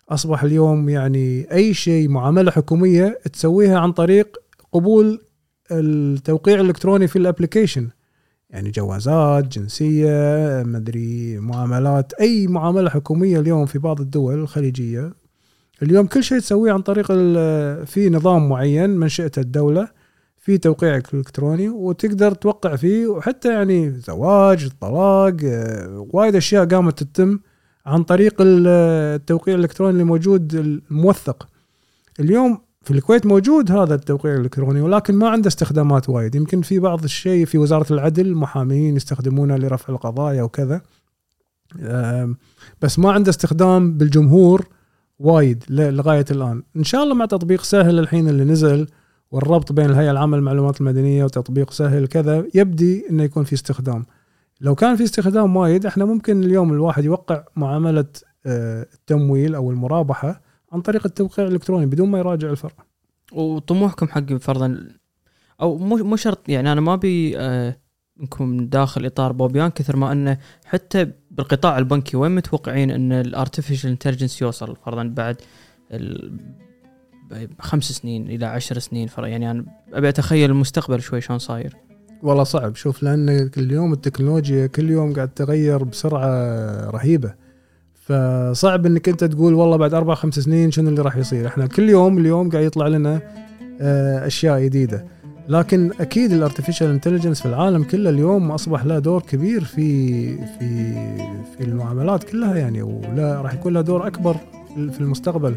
أصبح اليوم يعني أي شيء معاملة حكومية تسويها عن طريق قبول التوقيع الإلكتروني في ال application يعني جوازات جنسية مدري معاملات أي معاملة حكومية اليوم في بعض الدول الخليجية. اليوم كل شيء تسويه عن طريق في نظام معين منشئته الدولة في توقيع الكتروني وتقدر توقع فيه وحتى يعني زواج طلاق آه، وايد أشياء قامت تتم عن طريق ال- التوقيع الإلكتروني اللي موجود الموثق. اليوم في الكويت موجود هذا التوقيع الإلكتروني ولكن ما عنده استخدامات وايد. يمكن في بعض الشيء في وزارة العدل محامين يستخدمونه لرفع القضايا وكذا. بس ما عنده استخدام بالجمهور وايد لغاية الآن. إن شاء الله مع تطبيق سهل الحين اللي نزل والربط بين الهيئة العامة للمعلومات المدنية وتطبيق سهل كذا يبدي إنه يكون في استخدام. لو كان في استخدام وايد إحنا ممكن اليوم الواحد يوقع معاملة آه، التمويل أو المرابحة عن طريق التوقيع الإلكتروني بدون ما يراجع الفرع. وطموحكم حق فرضا أو مو مو شرط يعني أنا ما أبي آه، انكم داخل إطار بوبيان كثر ما أنه حتى بالقطاع البنكي وين متوقعين أن ال artificial intelligence يوصل؟ فرضا بعد خمس سنين إلى عشر سنين فرضا يعني أنا أبي أتخيل المستقبل شوي شلون صاير. والله صعب. شوف لأن اليوم التكنولوجيا كل يوم قاعد تتغير بسرعة رهيبة. فصعب إنك أنت تقول والله بعد أربع خمس سنين شنو اللي راح يصير؟ إحنا كل يوم اليوم قاعد يطلع لنا آه، أشياء جديدة. لكن أكيد ال artificial intelligence في العالم كله اليوم أصبح له دور كبير في في في المعاملات كلها يعني ولا راح يكون له دور أكبر في المستقبل.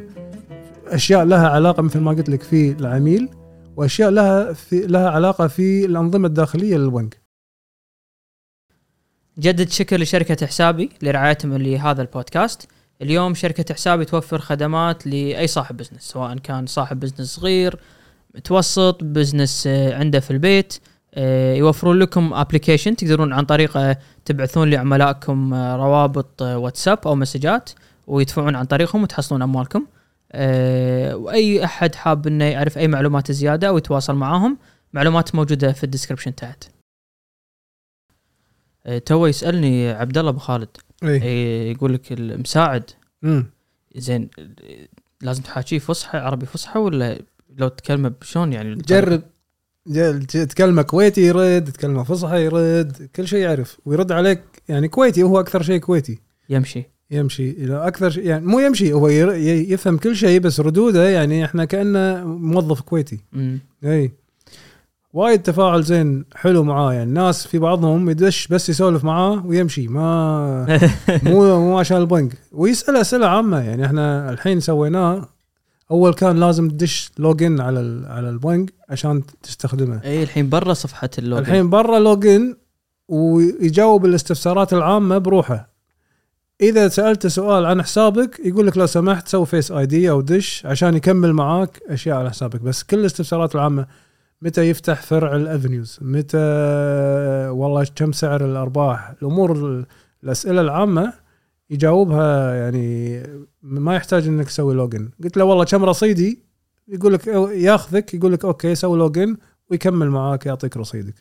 أشياء لها علاقة مثل ما قلت لك في العميل وأشياء لها في لها علاقة في الأنظمة الداخلية للبنك نجدد شكرنا لشركة حسابي لرعايتهم لهذا البودكاست. اليوم شركة حسابي توفر خدمات لأي صاحب business سواء كان صاحب business صغير متوسط business آه، عنده في البيت آه، يوفرون لكم application تقدرون عن طريقه تبعثون لعملائكم آه، روابط آه، واتساب أو مسجات ويدفعون عن طريقهم وتحصلون أموالكم. آه، وأي أحد حاب إنه يعرف أي معلومات زيادة أو يتواصل معاهم معلومات موجودة في ال description تحت. آه، تو يسألني عبد الله أبو خالد. اي إيه، يقول لك المساعد. زين لازم تحاكيه فصحى عربي فصحى ولا لو تكلمه بشلون يعني؟ جرب. تكلمه كويتي يرد تكلمه فصحى يرد كل شيء يعرف ويرد عليك يعني كويتي هو أكثر شيء كويتي. يمشي. يمشي إلى أكثر شيء يعني مو يمشي هو يفهم كل شيء بس ردوده يعني إحنا كأنه موظف كويتي. مم. إي. وايد تفاعل زين حلو معاه يعني الناس في بعضهم يدش بس يسولف معاه ويمشي ما مو مو عشان البنك. ويسال أسئلة عامة يعني إحنا الحين سويناه أول كان لازم تدش login على على البنك عشان تستخدمه. إي الحين برا صفحة ال login الحين برا login ويجاوب الاستفسارات العامة بروحه. إذا سالته سؤال عن حسابك يقول لك لو سمحت سوي Face ID أو دش عشان يكمل معاك أشياء على حسابك. بس كل الاستفسارات العامة متى يفتح فرع الأفنيوز؟ متى والله كم سعر الأرباح؟ الأمور ال- الأسئلة العامة يجاوبها يعني ما يحتاج إنك تسوي login قلت له والله كم رصيدي؟ يقول لك ياخذك يقول لك okay سوي login ويكمل معاك يعطيك رصيدك.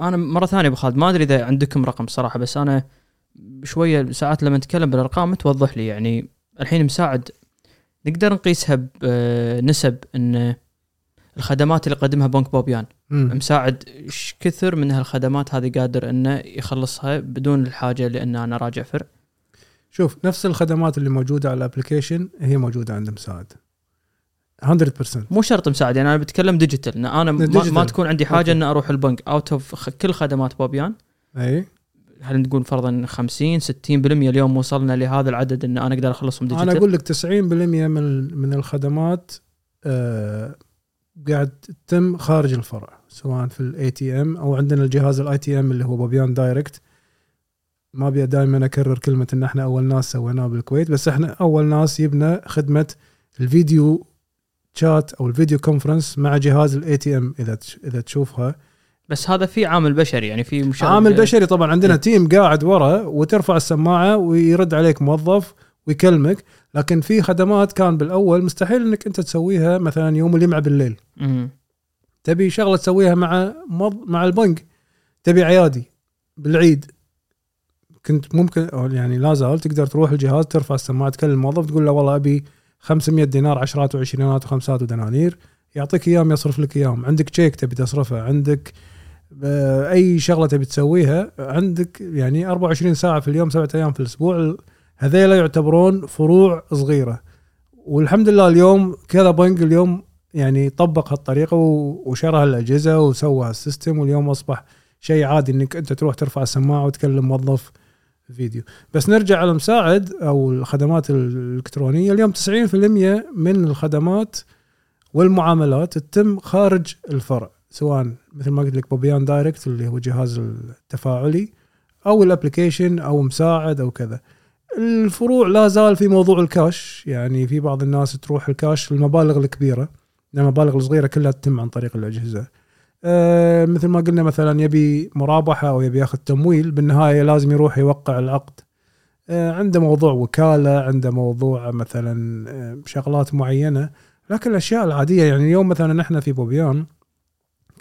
أنا مرة ثانية أبو خالد ما أدري إذا عندكم رقم صراحة بس أنا شوية ساعات لما نتكلم بالأرقام توضح لي يعني الحين مساعد نقدر نقيسها بنسب إن الخدمات اللي يقدمها بنك بوبيان. مم. مساعد إيش كثر من هالخدمات هذه قادر إنه يخلصها بدون الحاجة لأن أنا راجع فرع شوف نفس الخدمات اللي موجودة على ال application هي موجودة عند مساعد. 100% مو شرط مساعد يعني أنا بتكلم digital أنا ما. ما تكون عندي حاجة okay. ان أروح البنك. out of كل خدمات بوبيان أي. هل نقول فرضا 50 60% اليوم وصلنا لهذا العدد إن أنا أقدر أخلصهم digital؟ أنا أقول لك 90% من من الخدمات آه قاعد تتم خارج الفرع سواء في ال ATM أو عندنا الجهاز ال ATM اللي هو بوبيان direct ما أبي دائما أكرر كلمة إن إحنا أول ناس سويناه بالكويت بس إحنا أول ناس يبنى خدمة ال video chat أو ال video conference مع جهاز ال ATM إذا إذا تشوفها. بس هذا في عامل بشري يعني في عامل بشري طبعا. عندنا إيه. team قاعد ورا وترفع السماعة ويرد عليك موظف ويكلمك لكن في خدمات كان بالأول مستحيل إنك أنت تسويها مثلا يوم الجمعه بالليل. مم. تبي شغلة تسويها مع موظ- مع البنك تبي عيادي بالعيد. كنت ممكن يعني لا زال تقدر تروح الجهاز ترفع السماعة تكلم الموظف تقول له والله أبي 500 دينار عشرات وعشرينات وخمسات ودنانير. يعطيك اياهم يصرف لك اياهم عندك تشيك تبي تصرفه عندك آه، أي شغلة تبي تسويها عندك يعني 24 ساعة في اليوم سبعة أيام في الأسبوع هذيلا يعتبرون فروع صغيرة. والحمد لله اليوم كذا بنك اليوم يعني طبق هالطريقة وشرى هالأجهزة وسوى هال system واليوم أصبح شيء عادي إنك أنت تروح ترفع السماعة وتكلم موظف فيديو. بس نرجع على المساعد أو الخدمات الإلكترونية. اليوم 90% من الخدمات والمعاملات تتم خارج الفرع. سواء مثل ما قلت لك بوبيان direct اللي هو جهاز التفاعلي أو ال application أو مساعد أو كذا. الفروع لا زال في موضوع الكاش يعني في بعض الناس تروح الكاش المبالغ الكبيرة المبالغ الصغيرة كلها تتم عن طريق الأجهزة. آه مثل ما قلنا مثلا يبي مرابحة أو يبي ياخذ تمويل بالنهاية لازم يروح يوقع العقد. آه عنده موضوع وكالة عنده موضوع مثلا آه شغلات معينة. لكن الأشياء العادية يعني اليوم مثلا إحنا في بوبيان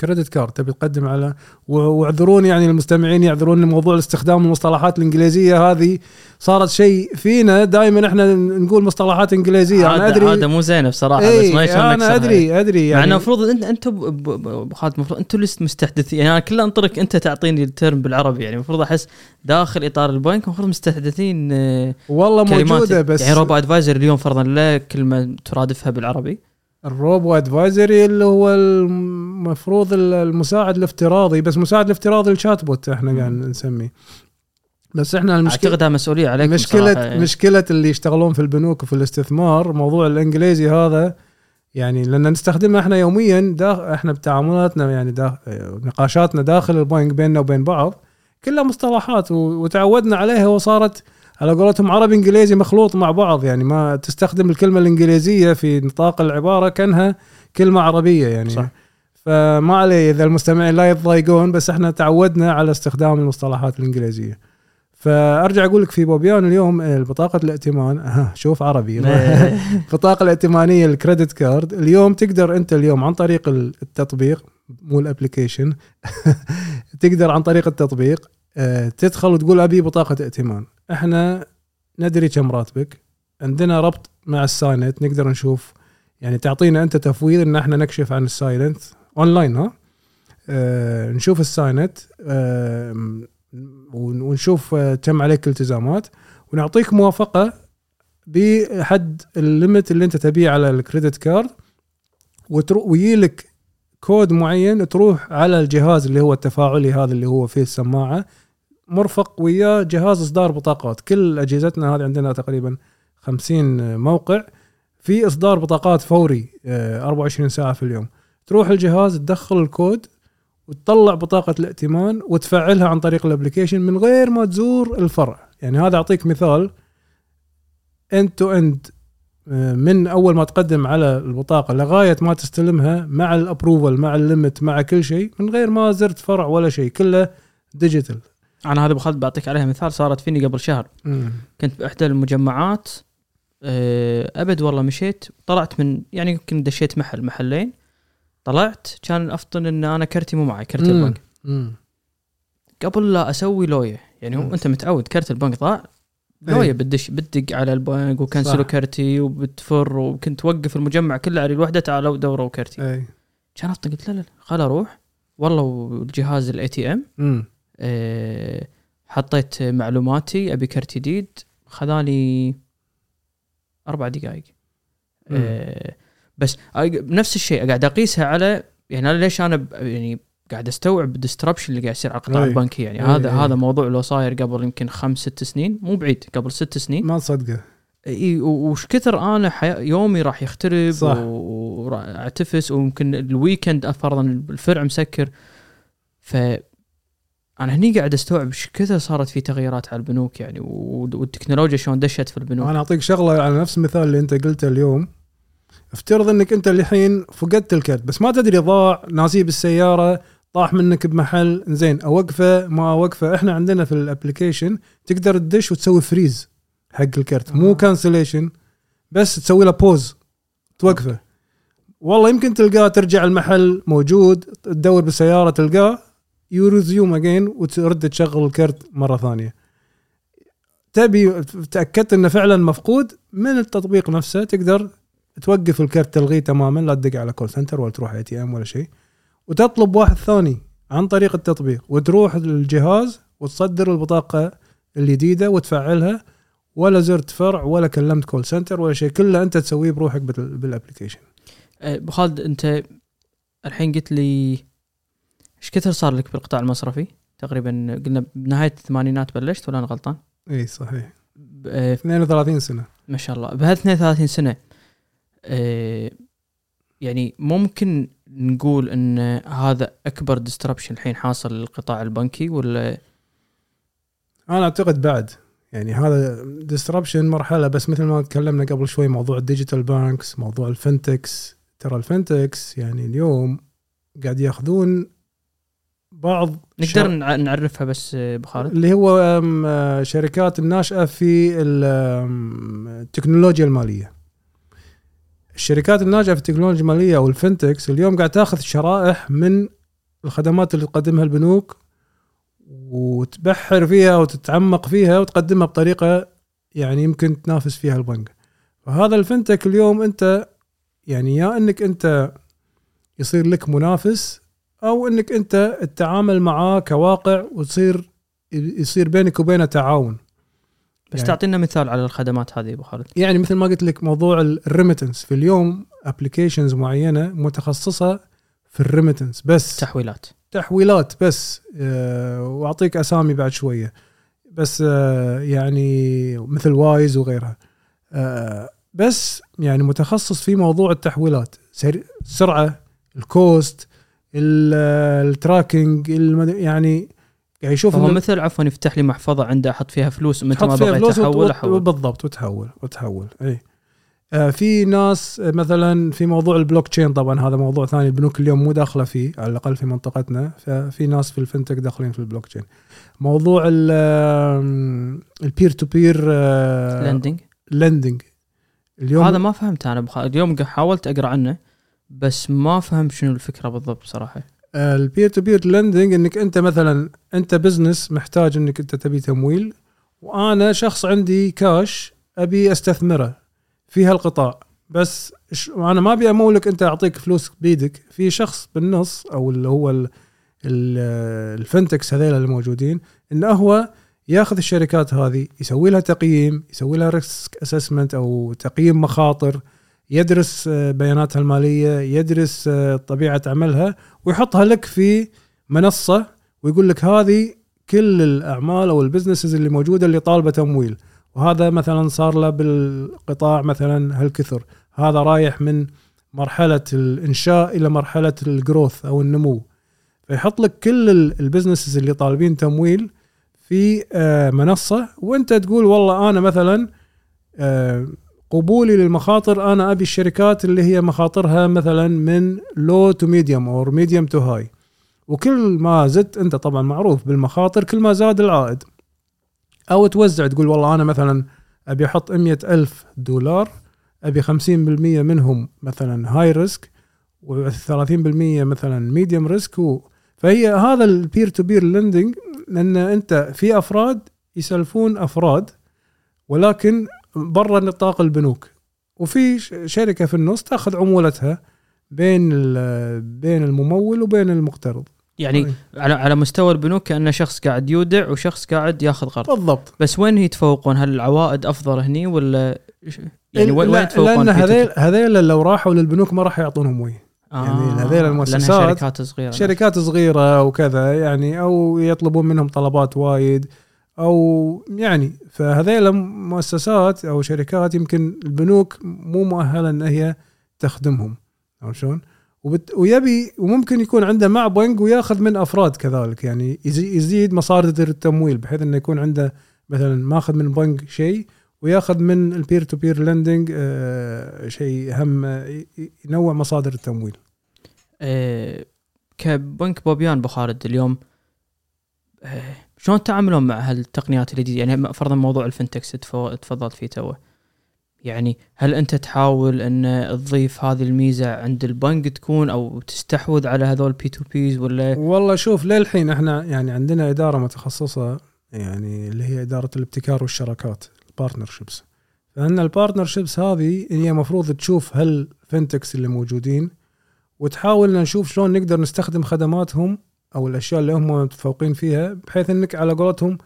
كريدت كارد تبي تقدم على واعذرون يعني المستمعين يعذرون موضوع الاستخدام المصطلحات الإنجليزية هذه. صارت شيء فينا دائما إحنا نقول مصطلحات إنجليزية. أنا ادري عادة مو زينه بصراحة إيه بس ما شلون أنا. ادري أدري مع يعني. انه المفروض انت ب- ابو خالد المفروض أنتم اللي مستحدثين. يعني أنا كله أنطرك أنت تعطيني ال term بالعربي يعني المفروض أحس داخل إطار البنك المفروض مستحدثين آه، والله موجودة بس يعني robo advisor اليوم فرضا لا كلمة ترادفها بالعربي. ال robo advisory اللي هو المفروض المساعد الافتراضي بس مساعد الافتراضي ال chatbot إحنا قاعد نسميه بس إحنا المشكلة اعتقدها مسؤولية عليكم مشكله. يعني. مشكلة اللي يشتغلون في البنوك وفي الاستثمار موضوع الإنجليزي هذا يعني لأن نستخدمه إحنا يوميا دا إحنا بتعاملاتنا يعني دا نقاشاتنا داخل البنك بيننا وبين بعض كلها مصطلحات وتعودنا عليها وصارت على قولتهم عربي إنجليزي مخلوط مع بعض يعني ما تستخدم الكلمة الإنجليزية في نطاق العبارة كأنها كلمة عربية يعني صح. فما عليه إذا المستمعين لا يتضايقون بس إحنا تعودنا على استخدام المصطلحات الإنجليزية. فأرجع أقول لك في بوبيان اليوم بطاقة الائتمان. شوف عربي. إيه. البطاقه الائتمانية الكريدت كارد. اليوم تقدر أنت اليوم عن طريق التطبيق مو ال application تقدر عن طريق التطبيق آه، تدخل وتقول أبي بطاقة ائتمان. إحنا ندري كم راتبك. عندنا ربط مع الساينت. نقدر نشوف يعني تعطينا أنت تفويض إن إحنا نكشف عن السايلنت اونلاين ها آه نشوف الساينت آه ون- ونشوف آه، كم عليك التزامات. ونعطيك موافقة بحد ال limit اللي انت تبيه على ال credit card. وتروح ويجيلك كود معين تروح على الجهاز اللي هو التفاعلي هذا اللي هو فيه السماعة. مرفق وياه جهاز إصدار بطاقات. كل أجهزتنا هذه عندنا تقريبا 50 موقع. في إصدار بطاقات فوري آه، 24 ساعة في اليوم. تروح الجهاز تدخل الكود وتطلع بطاقة الائتمان وتفعلها عن طريق ال application من غير ما تزور الفرع. يعني هذا أعطيك مثال end to end من أول ما تقدم على البطاقة لغاية ما تستلمها مع ال approval مع ال limit مع كل شيء من غير ما زرت فرع ولا شيء كله digital أنا هذا ابو خالد بعطيك عليها مثال صارت فيني قبل شهر. كنت بأحدى المجمعات آه، أبد والله مشيت طلعت من يعني يمكن دشيت محل محلين. طلعت كان افطن إن أنا كرتي مو معي كرت. البنك قبل لا أسوي لوية يعني هو. أنت متعود كرت البنك ضاع أي. لوية بتدش بتدق على البنك وكنسلوا. كرتي وبتفر وكنت توقف المجمع كله على الوحدة تعالوا دوروا كرتي اي كان افطن قلت لا لا خل أروح والله والجهاز ال ATM حطيت معلوماتي أبي كرت جديد خذاني أربع دقائق. بس نفس الشيء قاعد أقيسها على يعني أنا ليش أنا يعني قاعد أستوعب ال disruption اللي قاعد يصير على القطاع أي. البنكي يعني أي، هذا أي. هذا موضوع لو صاير قبل يمكن خمس ست سنين مو بعيد قبل ست سنين ما تصدقه إي وش كثر أنا حي... يومي راح يخترب صح. و- وراح أعتفس ويمكن الويكند فرضا الفرع مسكر ف أنا هني قاعد أستوعب إيش كثر صارت في تغييرات على البنوك يعني والتكنولوجيا شلون دشت في البنوك أنا أعطيك شغلة على نفس المثال اللي أنت قلته اليوم افترض انك انت الحين فقدت الكرت بس ما تدري ضاع ناسيه بالسياره طاح منك بمحل زين أوقفه ما أوقفه. إحنا عندنا في ال application تقدر تدش وتسوي freeze حق الكرت. مو آه. cancellation بس تسوي له pause توقفه. والله يمكن تلقاه ترجع المحل موجود تدور بالسيارة تلقاه you resume again وترد تشغل الكرت مرة ثانية. تبي تأكدت إنه فعلا مفقود من التطبيق نفسه تقدر توقف الكرت تلغيه تماما لا تدق على call center ولا تروح ATM ولا شيء. وتطلب واحد ثاني عن طريق التطبيق وتروح للجهاز وتصدر البطاقة الجديدة وتفعلها. ولا زرت فرع ولا كلمت call center ولا شيء كله أنت تسويه بروحك بال- بال application أه، ابو خالد أنت الحين قلت لي إيش كثر صار لك بالقطاع المصرفي؟ تقريبا قلنا بنهاية الثمانينات بلشت ولا أنا غلطان؟ إي صحيح. ب- أه، 32 سنة. ما شاء الله. بهال 32 سنة أه، يعني ممكن نقول إن هذا أكبر disruption الحين حاصل للقطاع البنكي ولا؟ أنا أعتقد بعد. يعني هذا disruption مرحلة بس مثل ما تكلمنا قبل شوي موضوع ال digital banks موضوع ال fintechs ترى ال fintechs يعني اليوم قاعد ياخذون بعض نقدر شر- نع- نعرفها بس أه، ابو خالد؟ اللي هو آه، شركات الناشئة في التكنولوجيا المالية. الشركات الناشئه في التكنولوجيا المالية أو الفنتكس اليوم قاعد تاخذ شرائح من الخدمات اللي تقدمها البنوك وتبحر فيها وتتعمق فيها وتقدمها بطريقة يعني يمكن تنافس فيها البنك. فهذا الفنتك اليوم أنت يعني يا إنك أنت يصير لك منافس أو إنك أنت تتعامل معاه كواقع وتصير يصير بينك وبينه تعاون. بس يعني- تعطينا مثال على الخدمات هذه أبو خالد. يعني مثل ما قلت لك موضوع ال remittance في اليوم applications معينة متخصصة في ال remittance بس. تحويلات. تحويلات بس. آه، وأعطيك أسامي بعد شوية. بس آه، يعني مثل وايز وغيرها. آه، بس يعني متخصص في موضوع التحويلات. سر- السرعه ال cost ال- tracking المد- يعني فهو إن- مثل عفوا يفتح لي محفظة عنده أحط فيها فلوس متى تحط ما بغيت احول احول بالضبط وتحول وتحول إي. آه، في ناس آه، مثلا في موضوع البلوك تشين طبعا هذا موضوع ثاني البنوك اليوم مو داخلة فيه على الأقل في منطقتنا ففي ناس في ال fintech داخلين في البلوك تشين. موضوع ال peer to peer lending lending اليوم هذا ما فهمت أنا بخ... اليوم حاولت أقرأ عنه بس ما فهمت شنو الفكرة بالضبط بصراحه ال peer to peer lending إنك أنت مثلا أنت business محتاج إنك أنت تبي تمويل وأنا شخص عندي كاش أبي أستثمره في هالقطاع. بس ش- أنا ما أبي أمولك أنت أعطيك فلوس بيدك. في شخص بالنص أو اللي هو ال- ال- fintechs هذيل اللي موجودين انه هو ياخذ الشركات هذه يسوي لها تقييم يسوي لها risk assessment أو تقييم مخاطر. يدرس آه، بياناتها المالية يدرس آه، طبيعة عملها ويحطها لك في منصة ويقول لك هذه كل الأعمال أو ال businesses اللي موجودة اللي طالبة تمويل. وهذا مثلا صار له بالقطاع مثلا هالكثر. هذا رايح من مرحلة الإنشاء إلى مرحلة ال growth أو النمو. فيحط لك كل ال- businesses اللي طالبين تمويل في آه، منصة وأنت تقول والله أنا مثلا قبولي للمخاطر أنا أبي الشركات اللي هي مخاطرها مثلا من low to medium أو medium to high وكل ما زدت أنت طبعا معروف بالمخاطر كل ما زاد العائد. أو توزع تقول والله أنا مثلا أبي أحط 100 ألف دولار أبي 50% منهم مثلا high risk و30% مثلا medium risk و... فهي هذا ال peer to peer lending لأن أنت في أفراد يسلفون أفراد ولكن برا نطاق البنوك. وفي شركة في النص تأخذ عمولتها بين بين الممول وبين المقترض. يعني على على مستوى البنوك كانه شخص قاعد يودع وشخص قاعد ياخذ قرض بالضبط. بس وين يتفوقون هل العوائد أفضل هني ولا يعني وين لا- يتفوقون لأن هذيل هذيل لو راحوا للبنوك ما راح يعطونهم وي. يعني هذيل المؤسسات- شركات صغيرة. شركات صغيرة وكذا يعني أو يطلبون منهم طلبات وايد. أو يعني فهذيل مؤسسات أو شركات يمكن البنوك مو مؤهلة إن هي تخدمهم عرفت شلون؟ وبت... ويبي وممكن يكون عنده مع بنك ويأخذ من أفراد كذلك يعني يزي- يزيد مصادر التمويل بحيث إنه يكون عنده مثلا ماخذ من بنك شيء ويأخذ من ال peer to peer lending شيء هم آه، ينوع مصادر التمويل آه، كبنك بوبيان بخالد اليوم آه، شلون تتعاملون مع هالتقنيات الجديده يعني فرضا موضوع ال fintechs تفضلت فيه توه. يعني هل أنت تحاول أن تضيف هذه الميزة عند البنك تكون أو تستحوذ على هذول P2Ps ولا؟ والله شوف للحين إحنا يعني عندنا إدارة متخصصة يعني اللي هي إدارة الابتكار والشراكات ال partnerships فإن ال partnerships هذه هي المفروض تشوف هل fintechs اللي موجودين وتحاول نشوف شلون نقدر نستخدم خدماتهم أو الأشياء اللي هم متفوقين فيها بحيث إنك على قولتهم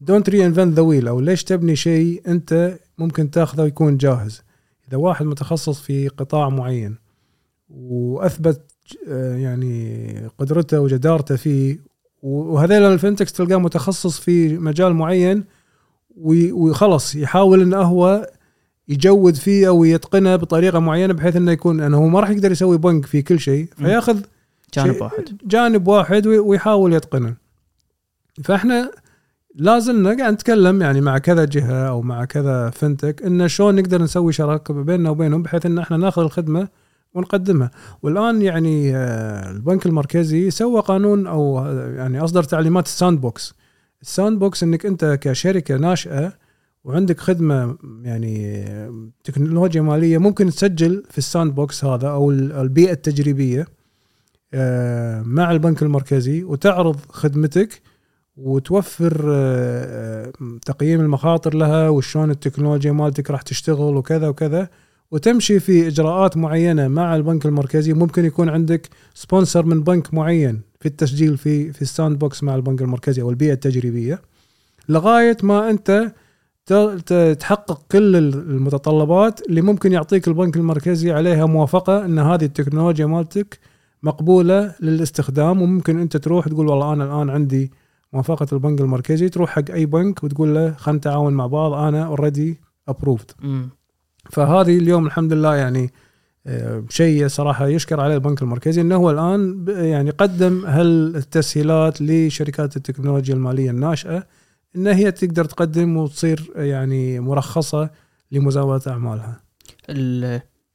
don't reinvent the wheel أو ليش تبني شيء أنت ممكن تاخذه ويكون جاهز. إذا واحد متخصص في قطاع معين وأثبت آه، يعني قدرته وجدارته فيه وهذيل ال fintechs تلقاه متخصص في مجال معين وخلص يحاول إنه هو يجود فيه أو يتقنه بطريقة معينة بحيث إنه يكون انه هو ما راح يقدر يسوي بنك في كل شيء فياخذ جانب واحد. جانب واحد ويحاول يتقنه. فاحنا لازلنا قاعد نتكلم يعني مع كذا جهة أو مع كذا fintech انه شلون نقدر نسوي شراكة بيننا وبينهم بحيث إن إحنا ناخذ الخدمة ونقدمها. والآن يعني آه، البنك المركزي سوى قانون أو آه، يعني أصدر تعليمات ال sandbox. ال sandbox إنك أنت كشركة ناشئة وعندك خدمة يعني تكنولوجيا مالية ممكن تسجل في ال sandbox هذا أو البيئة التجريبية. آه، مع البنك المركزي وتعرض خدمتك وتوفر تقييم المخاطر لها وشلون التكنولوجيا مالتك راح تشتغل وكذا وكذا. وتمشي في إجراءات معينة مع البنك المركزي. ممكن يكون عندك sponsor من بنك معين في التسجيل في في ال sandbox مع البنك المركزي أو البيئة التجريبية. لغاية ما أنت تحقق كل المتطلبات اللي ممكن يعطيك البنك المركزي عليها موافقة إن هذه التكنولوجيا مالتك مقبولة للاستخدام وممكن أنت تروح تقول والله أنا الآن عندي موافقة البنك المركزي تروح حق أي بنك وتقول له خلينا نتعاون مع بعض أنا already approved فهذه اليوم الحمد لله يعني آه، شيء صراحة يشكر عليه البنك المركزي إنه هو الآن يعني قدم هالتسهيلات لشركات التكنولوجيا المالية الناشئة إن هي تقدر تقدم وتصير يعني مرخصة لمزاولة أعمالها.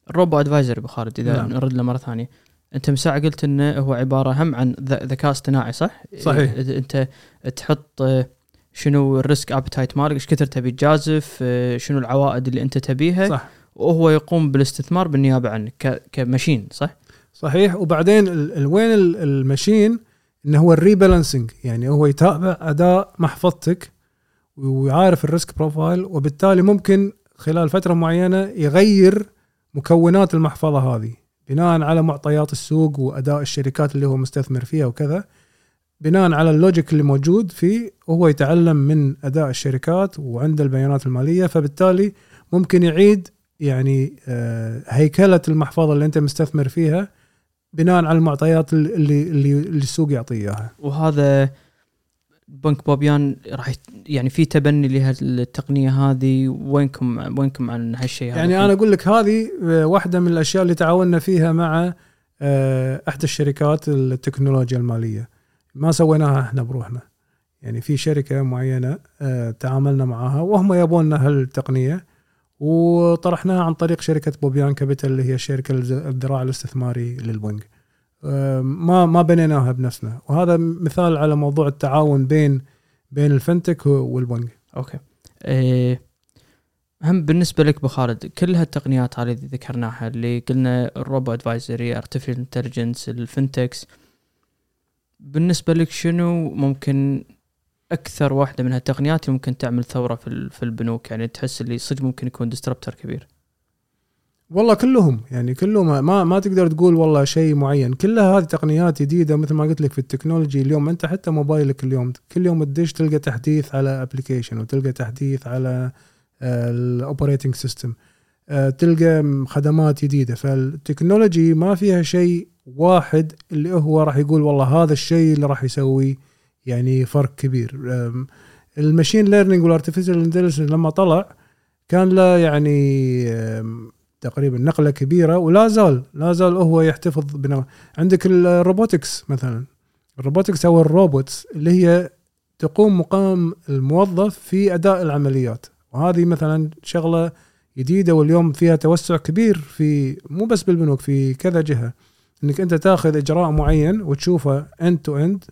الروبو ادفايزر ابو خالد إذا نعم. نرد له مرة ثانية. أنت مساعة قلت إنه هو عبارة هم عن ذكاء اصطناعي صح؟ صحيح. أنت تحط شنو ال risk appetite مالك إيش كثر تبي تجازف آه، شنو العوائد اللي أنت تبيها صح. وهو يقوم بالاستثمار بالنيابة عنك ك machine صح؟ صحيح. وبعدين وين ال machine؟ إنه هو ال rebalancing يعني هو يتابع أداء محفظتك ويعرف ال risk profile وبالتالي ممكن خلال فترة معينة يغير مكونات المحفظة هذه. بناء على معطيات السوق وأداء الشركات اللي هو مستثمر فيها وكذا بناء على اللوجيك اللي موجود فيه هو يتعلم من أداء الشركات وعنده البيانات المالية فبالتالي ممكن يعيد يعني آه، هيكلة المحفظة اللي أنت مستثمر فيها بناء على المعطيات اللي اللي, اللي السوق يعطيه إياها. وهذا بنك بوبيان راح يعني في تبني لهالتقنية هذه؟ وينكم وينكم عن هالشيء يعني أنا أقول لك هذه آه، واحدة من الأشياء اللي تعاوننا فيها مع آه، احدى الشركات التكنولوجيا المالية. ما سويناها إحنا بروحنا. يعني في شركة معينة آه، تعاملنا معها وهم يبون لنا هالتقنية. وطرحناها عن طريق شركة بوبيان كابيتال اللي هي الشركة الذراع الاستثماري للبنك. ما ما بنيناها بنفسنا. وهذا مثال على موضوع التعاون بين بين ال fintech والبنك. okay. إيه هم بالنسبة لك بخالد كل هالتقنيات هذه اللي ذكرناها اللي قلنا ال robo advisory artificial intelligence ال fintechs بالنسبة لك شنو ممكن أكثر واحدة من هالتقنيات اللي ممكن تعمل ثورة في في البنوك؟ يعني تحس اللي صدق ممكن يكون disruptor كبير. والله كلهم يعني كلهم ما ما تقدر تقول والله شيء معين. كلها هذه تقنيات جديدة مثل ما قلت لك في ال technology اليوم. أنت حتى موبايلك اليوم كل يوم تدش تلقى تحديث على application وتلقى تحديث على ال operating system تلقى خدمات جديدة. فال technology ما فيها شيء واحد اللي هو راح يقول والله هذا الشيء اللي راح يسوي يعني فرق كبير. ال machine learning وال artificial intelligence لما طلع كان له يعني تقريبا نقلة كبيرة ولا زال لا زال هو يحتفظ بنا. عندك ال robotics مثلا. ال robotics أو ال robots اللي هي تقوم مقام الموظف في أداء العمليات. وهذه مثلا شغلة جديدة واليوم فيها توسع كبير في مو بس بالبنوك في كذا جهة. إنك أنت تأخذ إجراء معين وتشوفه end to end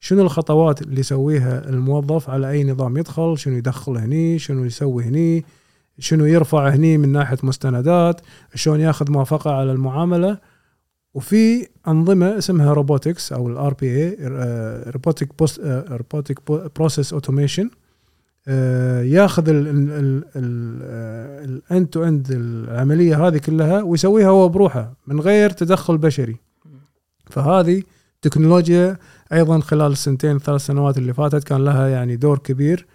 شنو الخطوات اللي يسويها الموظف على أي نظام يدخل شنو يدخل هني شنو يسوي هني. شنو يرفع هني من ناحية مستندات شلون ياخذ موافقة على المعاملة. وفي أنظمة اسمها robotics أو ال RPA robotic robotic process automation ياخذ ال end to end العملية هذه كلها ويسويها هو بروحه من غير تدخل بشري. فهذه تكنولوجيا أيضا خلال السنتين ثلاث سنوات اللي فاتت كان لها يعني دور كبير.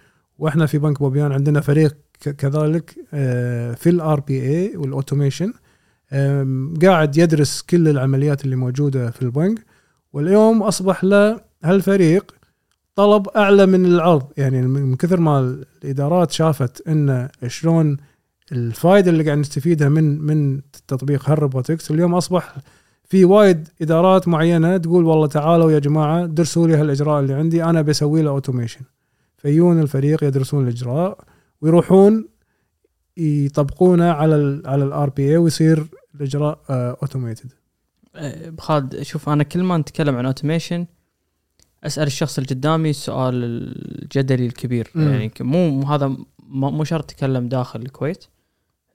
وإحنا في بنك بوبيان عندنا فريق كذلك آه، في ال RPA وال automation قاعد يدرس كل العمليات اللي موجودة في البنك. واليوم أصبح له هالفريق طلب أعلى من العرض. يعني من كثر ما الإدارات شافت إن شلون الفائده اللي قاعد نستفيدها من من تطبيق هال robotics اليوم أصبح في وايد إدارات معينة تقول والله تعالوا يا جماعة درسوا لي هالإجراء اللي عندي أنا بسوي له automation فيون الفريق يدرسون الإجراء ويروحون يطبقونه على ال على ال RPA ويصير الإجراء automated أه، بخالد شوف أنا كل ما نتكلم عن automation أسأل الشخص اللي قدامي السؤال الجدلي الكبير. م. يعني مو هذا مو شرط تتكلم داخل الكويت.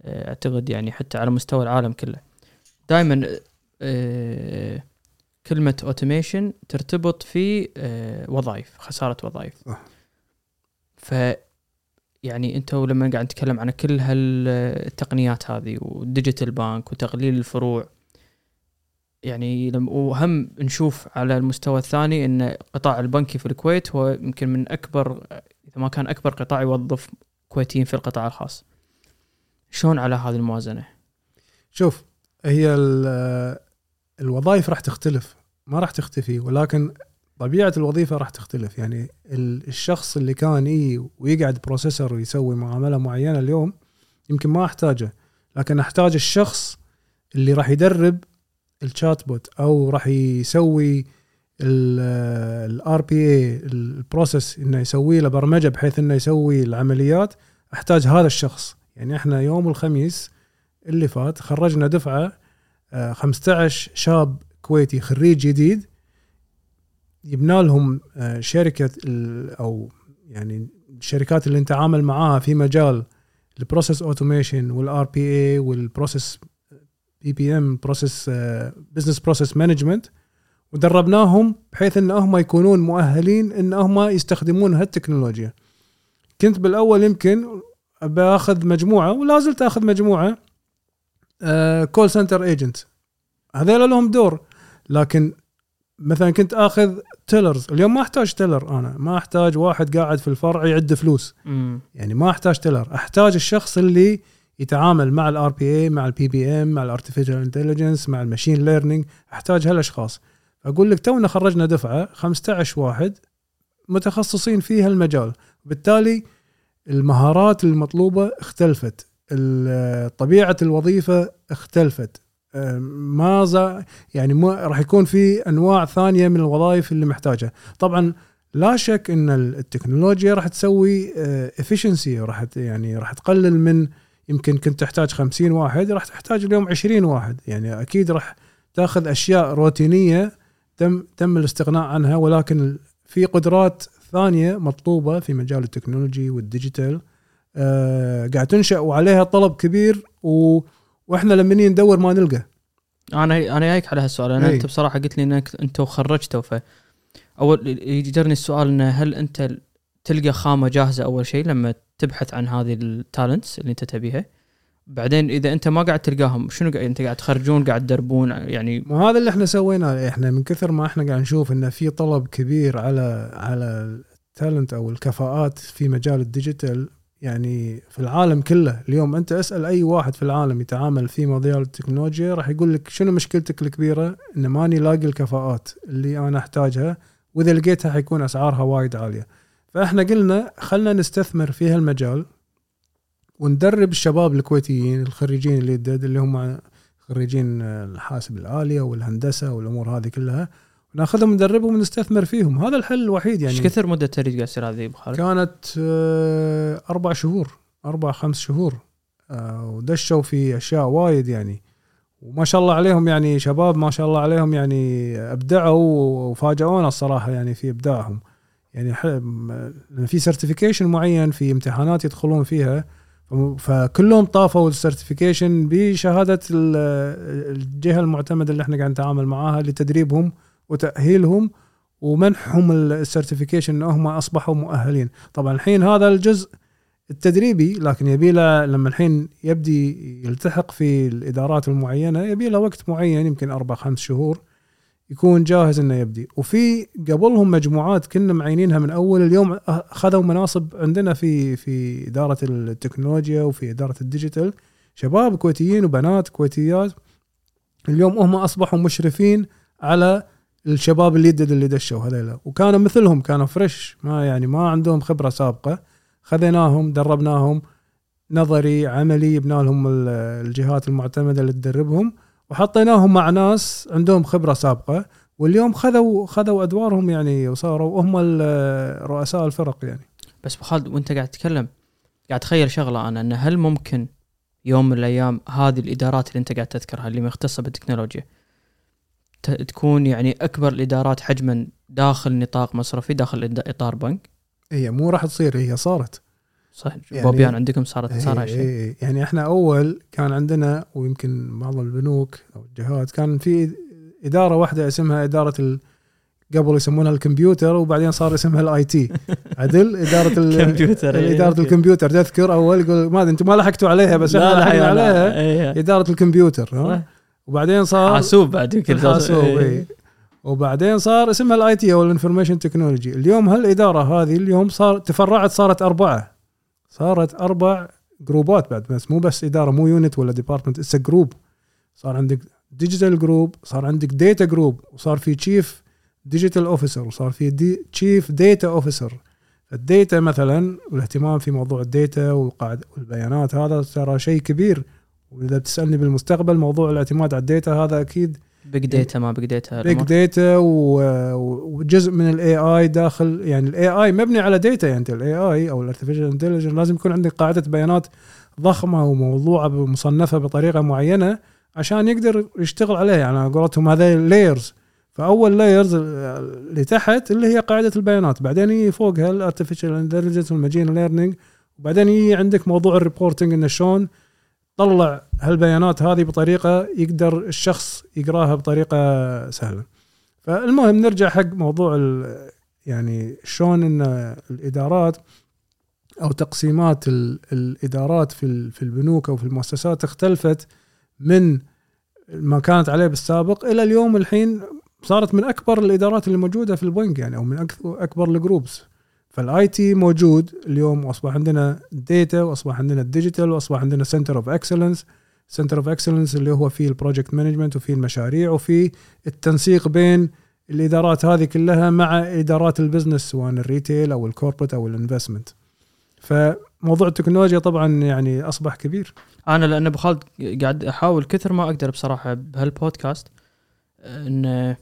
أه، أعتقد يعني حتى على مستوى العالم كله. دائما أه، كلمة automation ترتبط في وظائف خسارة وظائف. ف يعني انت لما قاعد نتكلم عن كل هالتقنيات هذه وال digital bank وتقليل الفروع يعني وهم نشوف على المستوى الثاني إن القطاع البنكي في الكويت هو يمكن من أكبر إذا ما كان أكبر قطاع يوظف كويتيين في القطاع الخاص. شلون على هذه الموازنة؟ شوف هي الوظائف راح تختلف ما راح تختفي ولكن طبيعة الوظيفة راح تختلف. يعني الشخص اللي كان يجي ويقعد processor ويسوي معاملة معينة اليوم يمكن ما أحتاجه لكن أحتاج الشخص اللي راح يدرب ال chatbot أو راح يسوي ال RPA ال process إنه يسوي له برمجة بحيث إنه يسوي العمليات أحتاج هذا الشخص. يعني إحنا يوم الخميس اللي فات خرجنا دفعة 15 آه، شاب كويتي خريج جديد يبنى لهم آه، شركة أو يعني الشركات اللي نتعامل معاها في مجال ال process automation وال RPA وال process BPM process business process management ودربناهم بحيث إن هم يكونون مؤهلين إن هم يستخدمون هالتكنولوجيا. كنت بالأول يمكن بأخذ مجموعة ولا زلت أخذ مجموعة call center agent هذول لهم دور. لكن مثلا كنت آخذ tellers. اليوم ما أحتاج teller أنا. ما أحتاج واحد قاعد في الفرع يعد فلوس. مم. يعني ما أحتاج teller. أحتاج الشخص اللي يتعامل مع ال RPA مع ال BPM مع ال artificial intelligence مع ال machine learning أحتاج هالأشخاص. أقول لك تونا خرجنا دفعة 15 واحد متخصصين في هالمجال. بالتالي المهارات المطلوبة اختلفت. طبيعة الوظيفة اختلفت. ما يعني ما راح يكون في أنواع ثانية من الوظائف اللي محتاجها. طبعا لا شك إن التكنولوجيا راح تسوي efficiency راح يعني راح تقلل من يمكن كنت تحتاج 50 واحد راح تحتاج اليوم 20 واحد. يعني أكيد راح تأخذ أشياء روتينية تم تم الاستغناء عنها ولكن في قدرات ثانية مطلوبة في مجال ال technology وال digital آه قاعد تنشأ وعليها طلب كبير و وإحنا لما ندور ما نلقى. أنا أنا جايك على هالسؤال. أنا أنت بصراحة قلت لي إنك انت خرجتوا ف أول يجرني السؤال إنه هل أنت تلقى خامة جاهزة أول شيء لما تبحث عن هذه ال talents اللي أنت تبيها؟ بعدين إذا أنت ما قاعد تلقاهم شنو قاعد أنت قاعد تخرجون قاعد تدربون يعني مو هذا اللي إحنا سويناه. إحنا من كثر ما إحنا قاعد نشوف إنه في طلب كبير على على ال talent أو الكفاءات في مجال ال digital يعني في العالم كله. اليوم أنت اسأل أي واحد في العالم يتعامل في مجال التكنولوجيا راح يقول لك شنو مشكلتك الكبيرة؟ إن ماني لاقي الكفاءات اللي أنا أحتاجها وإذا لقيتها حيكون أسعارها وايد عالية. فإحنا قلنا خلنا نستثمر في هالمجال وندرب الشباب الكويتيين الخريجين اللي اللي هم خريجين الحاسب الالي والهندسة والأمور هذه كلها ناخذهم ندربهم ونستثمر فيهم. هذا الحل الوحيد يعني. إيش كثر مدة التدريب قاعد تصير هذه أبو خالد؟ كانت آه، أربع شهور. أربع خمس شهور. آه، ودشوا في أشياء وايد يعني. وما شاء الله عليهم يعني شباب ما شاء الله عليهم يعني أبدعوا وفاجئونا الصراحة يعني في إبداعهم. يعني في certification معين في امتحانات يدخلون فيها. فكلهم طافوا ال certification بشهادة ال- الجهة المعتمدة اللي إحنا قاعد نتعامل معاها لتدريبهم. وتأهيلهم ومنحهم ال certification انهم أصبحوا مؤهلين. طبعا الحين هذا الجزء التدريبي لكن يبي له لما الحين يبدي يلتحق في الإدارات المعينة يبي له وقت معين يمكن أربع خمس شهور يكون جاهز إنه يبدي. وفي قبلهم مجموعات كنا معينينها من أول اليوم اخذوا مناصب عندنا في في إدارة التكنولوجيا وفي إدارة ال digital. شباب كويتيين وبنات كويتيات اليوم هم أصبحوا مشرفين على الشباب اللي يدد اللي دشوا هذيلا. وكانوا مثلهم كانوا fresh ما يعني ما عندهم خبرة سابقة. خذيناهم دربناهم نظري عملي جبنا لهم ال- الجهات المعتمدة اللي تدربهم. وحطيناهم مع ناس عندهم خبرة سابقة. واليوم خذوا خذوا أدوارهم يعني وصاروا هم رؤساء الفرق يعني. بس أبو خالد وأنت قاعد تتكلم قاعد اتخيل شغلة أنا ان هل ممكن يوم من الأيام هذه الإدارات اللي أنت قاعد تذكرها اللي مختصة بالتكنولوجيا تكون يعني أكبر الإدارات حجما داخل نطاق مصرفي داخل إطار بنك. هي مو راح تصير هي صارت. صح. يعني- بوبيان عندكم صارت صار إيه هالشيء. إيه يعني إحنا أول كان عندنا ويمكن بعض البنوك أو الجهات كان في إدارة واحدة اسمها إدارة ال... قبل يسمونها الكمبيوتر وبعدين صار اسمها ال IT. عدل إدارة ال... كمبيوتر إيه، إدارة. الكمبيوتر. تذكر أول يقول ما أدري، أنتم ما لحقتوا عليها بس إحنا لحقنا عليها. إيه. إدارة الكمبيوتر. وبعدين صار حاسوب بعد يمكن الحاسوب إيه. إيه. وبعدين صار اسمها ال IT أو ال information technology اليوم هالإدارة هذه اليوم صار تفرعت صارت أربعة. صارت أربع group ات بعد بس مو بس إدارة مو unit ولا department it's group صار عندك digital group صار عندك data group وصار في chief digital officer وصار في the chief data officer ال data مثلا والاهتمام في موضوع ال data والبيانات هذا ترى شيء كبير. وإذا بتسالني بالمستقبل موضوع الاعتماد على ال data هذا أكيد بيج داتا ما بيج داتا بيج داتا وجزء من ال AI داخل يعني ال AI مبني على data يعني ال AI أو ال artificial intelligence لازم يكون عندك قاعدة بيانات ضخمة وموضوعة مصنفة بطريقة معينة عشان يقدر يشتغل عليها. يعني على قولتهم هذا layers فأول layers اللي تحت اللي هي قاعدة البيانات. بعدين يجي فوقها ال artificial intelligence وال machine learning وبعدين يجي عندك موضوع ال reporting إنه شلون طلع هالبيانات هذه بطريقة يقدر الشخص يقراها بطريقة سهلة. فالمهم نرجع حق موضوع يعني شلون إن الإدارات أو تقسيمات ال- الإدارات في في البنوك أو في المؤسسات اختلفت من ما كانت عليه بالسابق إلى اليوم الحين صارت من أكبر الإدارات اللي موجودة في البنك يعني أو من أكبر ال groups فال IT موجود اليوم وأصبح عندنا data وأصبح عندنا ال digital وأصبح عندنا center of excellence center of excellence اللي هو فيه ال project management وفيه المشاريع وفيه التنسيق بين الإدارات هذه كلها مع إدارات ال business سواء ال retail أو ال corporate أو ال investment فموضوع التكنولوجيا طبعا يعني أصبح كبير. أنا لأن أبو خالد قاعد أحاول كثر ما أقدر بصراحة بهالبودكاست إن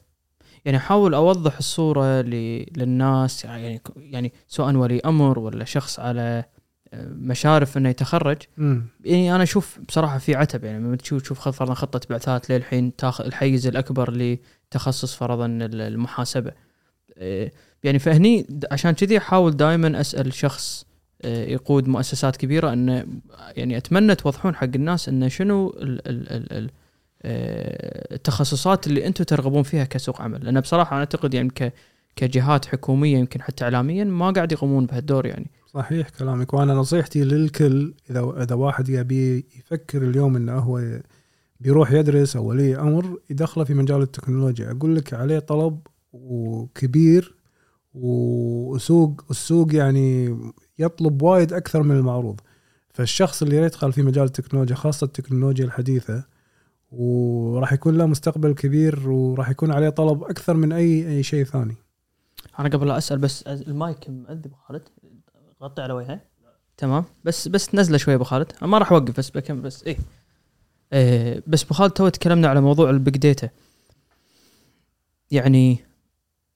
يعني أحاول أوضح الصورة للناس يعني يعني سواء ولي أمر ولا شخص على مشارف إنه يتخرج مم. يعني أنا أشوف بصراحة في عتب يعني لما تشوف تشوف فرضا خطة بعثات للحين تاخذ الحيز الأكبر لتخصص فرضا ال- المحاسبة إيه، يعني فهني عشان كذي أحاول دائما أسأل شخص إيه، يقود مؤسسات كبيرة إنه يعني أتمنى توضحون حق الناس إنه شنو ال ال ال ال آه، التخصصات اللي أنتم ترغبون فيها كسوق عمل. لأن بصراحة أنا أعتقد يعني ك كجهات حكومية يمكن حتى اعلاميا ما قاعد يقومون بهالدور يعني. صحيح كلامك وأنا نصيحتي للكل إذا إذا واحد يبي يفكر اليوم إنه هو بيروح يدرس أو ولي أمر يدخله في مجال التكنولوجيا. أقول لك عليه طلب وكبير وسوق السوق يعني يطلب وايد أكثر من المعروض. فالشخص اللي يدخل في مجال التكنولوجيا خاصة التكنولوجيا الحديثة وراح يكون له مستقبل كبير وراح يكون عليه طلب أكثر من اي أي شيء ثاني. أنا قبل لا أسأل بس المايك مأذب أبو خالد. غطي على وجهه. تمام. بس بس تنزله شوي أبو خالد. أنا ما راح أوقف بس بكمل بس إيه, إيه بس أبو خالد تو تكلمنا على موضوع ال Big Data. يعني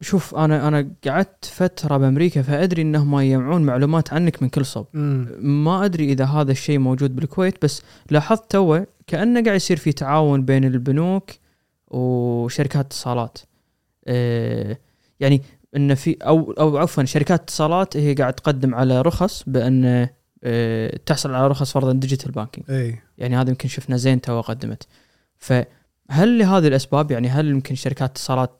شوف أنا أنا قعدت فترة بأمريكا فأدري إنهم يجمعون معلومات عنك من كل صوب. ما أدري إذا هذا الشيء موجود بالكويت بس لاحظت تو كأنه قاعد يصير في تعاون بين البنوك وشركات اتصالات. إيه يعني ان في أو أو عفوا شركات اتصالات هي قاعد تقدم على رخص بأن آه، تحصل على رخص فرضا digital banking إي. يعني هذا يمكن شفنا زين تو قدمت. فهل لهذه الأسباب يعني هل يمكن شركات اتصالات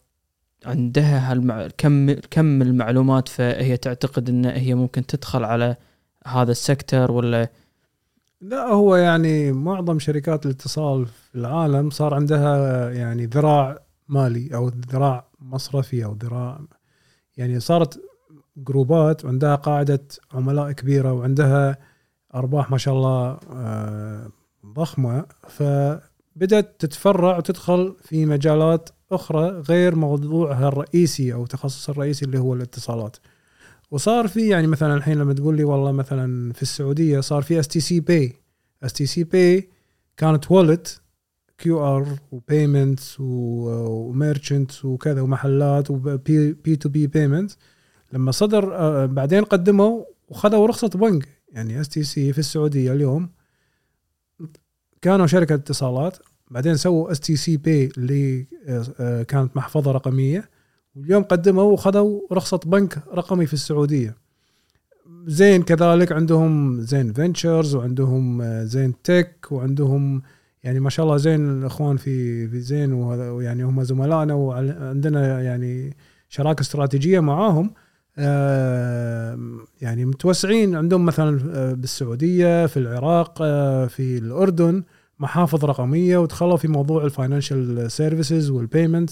عندها هالمع... كم كم المعلومات فهي تعتقد إن هي ممكن تدخل على هذا ال sector ولا؟ لا هو يعني معظم شركات الاتصال في العالم صار عندها يعني ذراع مالي أو ذراع مصرفي أو ذراع يعني صارت جروبات وعندها قاعدة عملاء كبيرة وعندها أرباح ما شاء الله آه، ضخمة فبدأت تتفرع وتدخل في مجالات أخرى غير موضوعها الرئيسي أو تخصص الرئيسي اللي هو الاتصالات. وصار في يعني مثلا الحين لما تقول لي والله مثلا في السعودية صار في اس تي سي باي اس تي سي باي كانت wallet QR و payments و merchant وكذا ومحلات و P2P payment لما صدر آه، بعدين قدموا وخذوا رخصة بنك. يعني STC في السعودية اليوم كانوا شركة اتصالات. بعدين سووا STC Pay اللي آه، آه، كانت محفظة رقمية. واليوم قدموا وخذوا رخصة بنك رقمي في السعودية. زين كذلك عندهم Zain Ventures وعندهم آه، ZainTech وعندهم يعني ما شاء الله زين الإخوان في في زين وهذا يعني هم زملائنا وعندنا يعني شراكة استراتيجية معاهم. يعني متوسعين. عندهم مثلا بالسعودية في العراق في الأردن. محافظ رقمية ودخلوا في موضوع ال financial services وال payment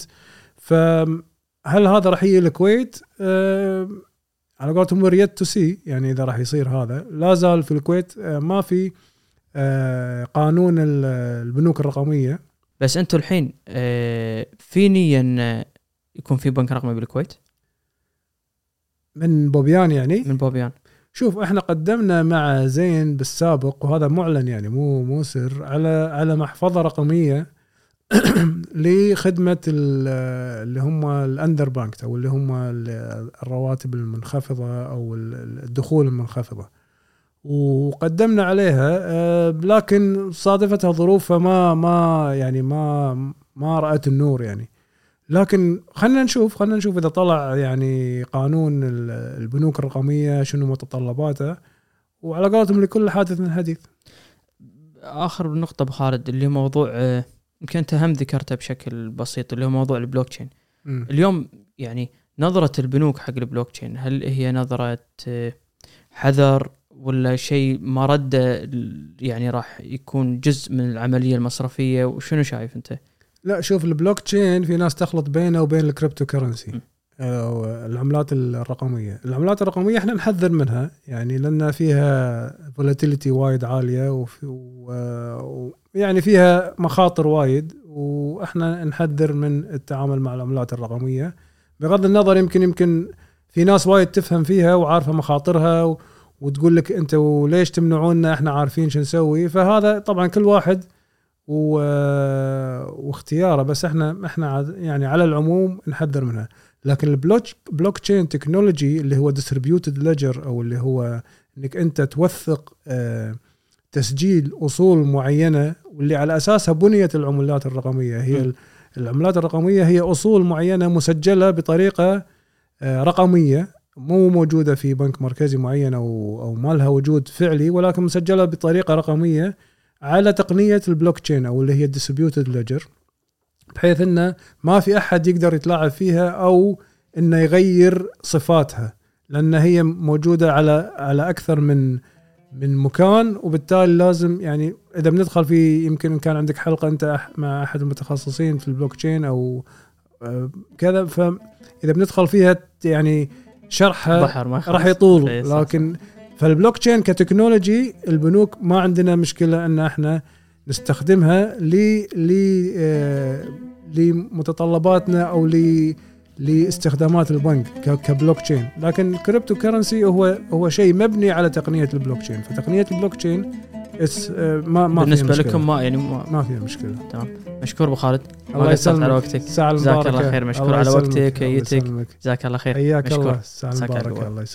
فهل هذا راح يجي الكويت؟ على قولتهم wait to see يعني إذا راح يصير هذا. لا زال في الكويت ما في قانون البنوك الرقمية. بس أنتم الحين في نيه أن يكون في بنك رقمي بالكويت؟ من بوبيان يعني؟ من بوبيان. شوف إحنا قدمنا مع زين بالسابق وهذا معلن يعني مو مو سر على على محفظة رقمية لخدمة اللي هم الاندر بانك أو اللي هم الرواتب المنخفضة أو الدخول المنخفضة. وقدمنا عليها آه، لكن صادفتها ظروف فما ما يعني ما ما رأت النور يعني. لكن خلينا نشوف خلينا نشوف إذا طلع يعني قانون البنوك الرقمية شنو متطلباته. وعلى قولتهم لكل حادث من حديث. آخر نقطة أبو خالد اللي هو موضوع آه، يمكن أنت هم ذكرته بشكل بسيط اللي هو موضوع البلوك تشين اليوم يعني نظرة البنوك حق البلوك تشين هل هي نظرة آه، حذر ولا شيء ما رده يعني راح يكون جزء من العملية المصرفية؟ وشنو شايف أنت؟ لا شوف البلوك تشين في ناس تخلط بينه وبين ال cryptocurrency أو العملات الرقمية، العملات الرقمية إحنا نحذر منها يعني لأن فيها volatility وايد عالية وفي و يعني فيها مخاطر وايد وإحنا نحذر من التعامل مع العملات الرقمية. بغض النظر يمكن يمكن في ناس وايد تفهم فيها وعارفة مخاطرها وتقول لك أنت وليش تمنعونا إحنا عارفين شو نسوي. فهذا طبعا كل واحد و... واختياره بس إحنا إحنا يعني على العموم نحذر منها. لكن ال block blockchain technology اللي هو distributed ledger أو اللي هو إنك أنت توثق آه، تسجيل أصول معينة واللي على أساسها بنيت العملات الرقمية. هي م. العملات الرقمية هي أصول معينة مسجلة بطريقة آه، رقمية مو موجودة في بنك مركزي معين أو أو ما لها وجود فعلي ولكن مسجلة بطريقة رقمية. على تقنية البلوك تشين أو اللي هي ال distributed ledger بحيث إنه ما في أحد يقدر يتلاعب فيها أو إنه يغير صفاتها لأن هي موجودة على على أكثر من من مكان وبالتالي لازم يعني إذا بندخل في يمكن كان عندك حلقة أنت مع أحد المتخصصين في البلوك تشين أو آه، كذا فإذا بندخل فيها يعني شرحها راح يطول إيه، لكن فال blockchain ك technology البنوك ما عندنا مشكلة إن إحنا نستخدمها ل ل آه، لمتطلباتنا أو ل لاستخدامات البنك كبلوك تشين لكن ال cryptocurrency هو هو شيء مبني على تقنية البلوك تشين فتقنية البلوك تشين آه، ما ما بالنسبة لكم ما يعني ما, ما فيها مشكلة. تمام. مشكور أبو خالد. الله يسلمك. على وقتك. جزاك الله خير. مشكور على وقتك. ويتك جزاك الله خير. حياك الله. ساعة المباركة. الله يسلمك.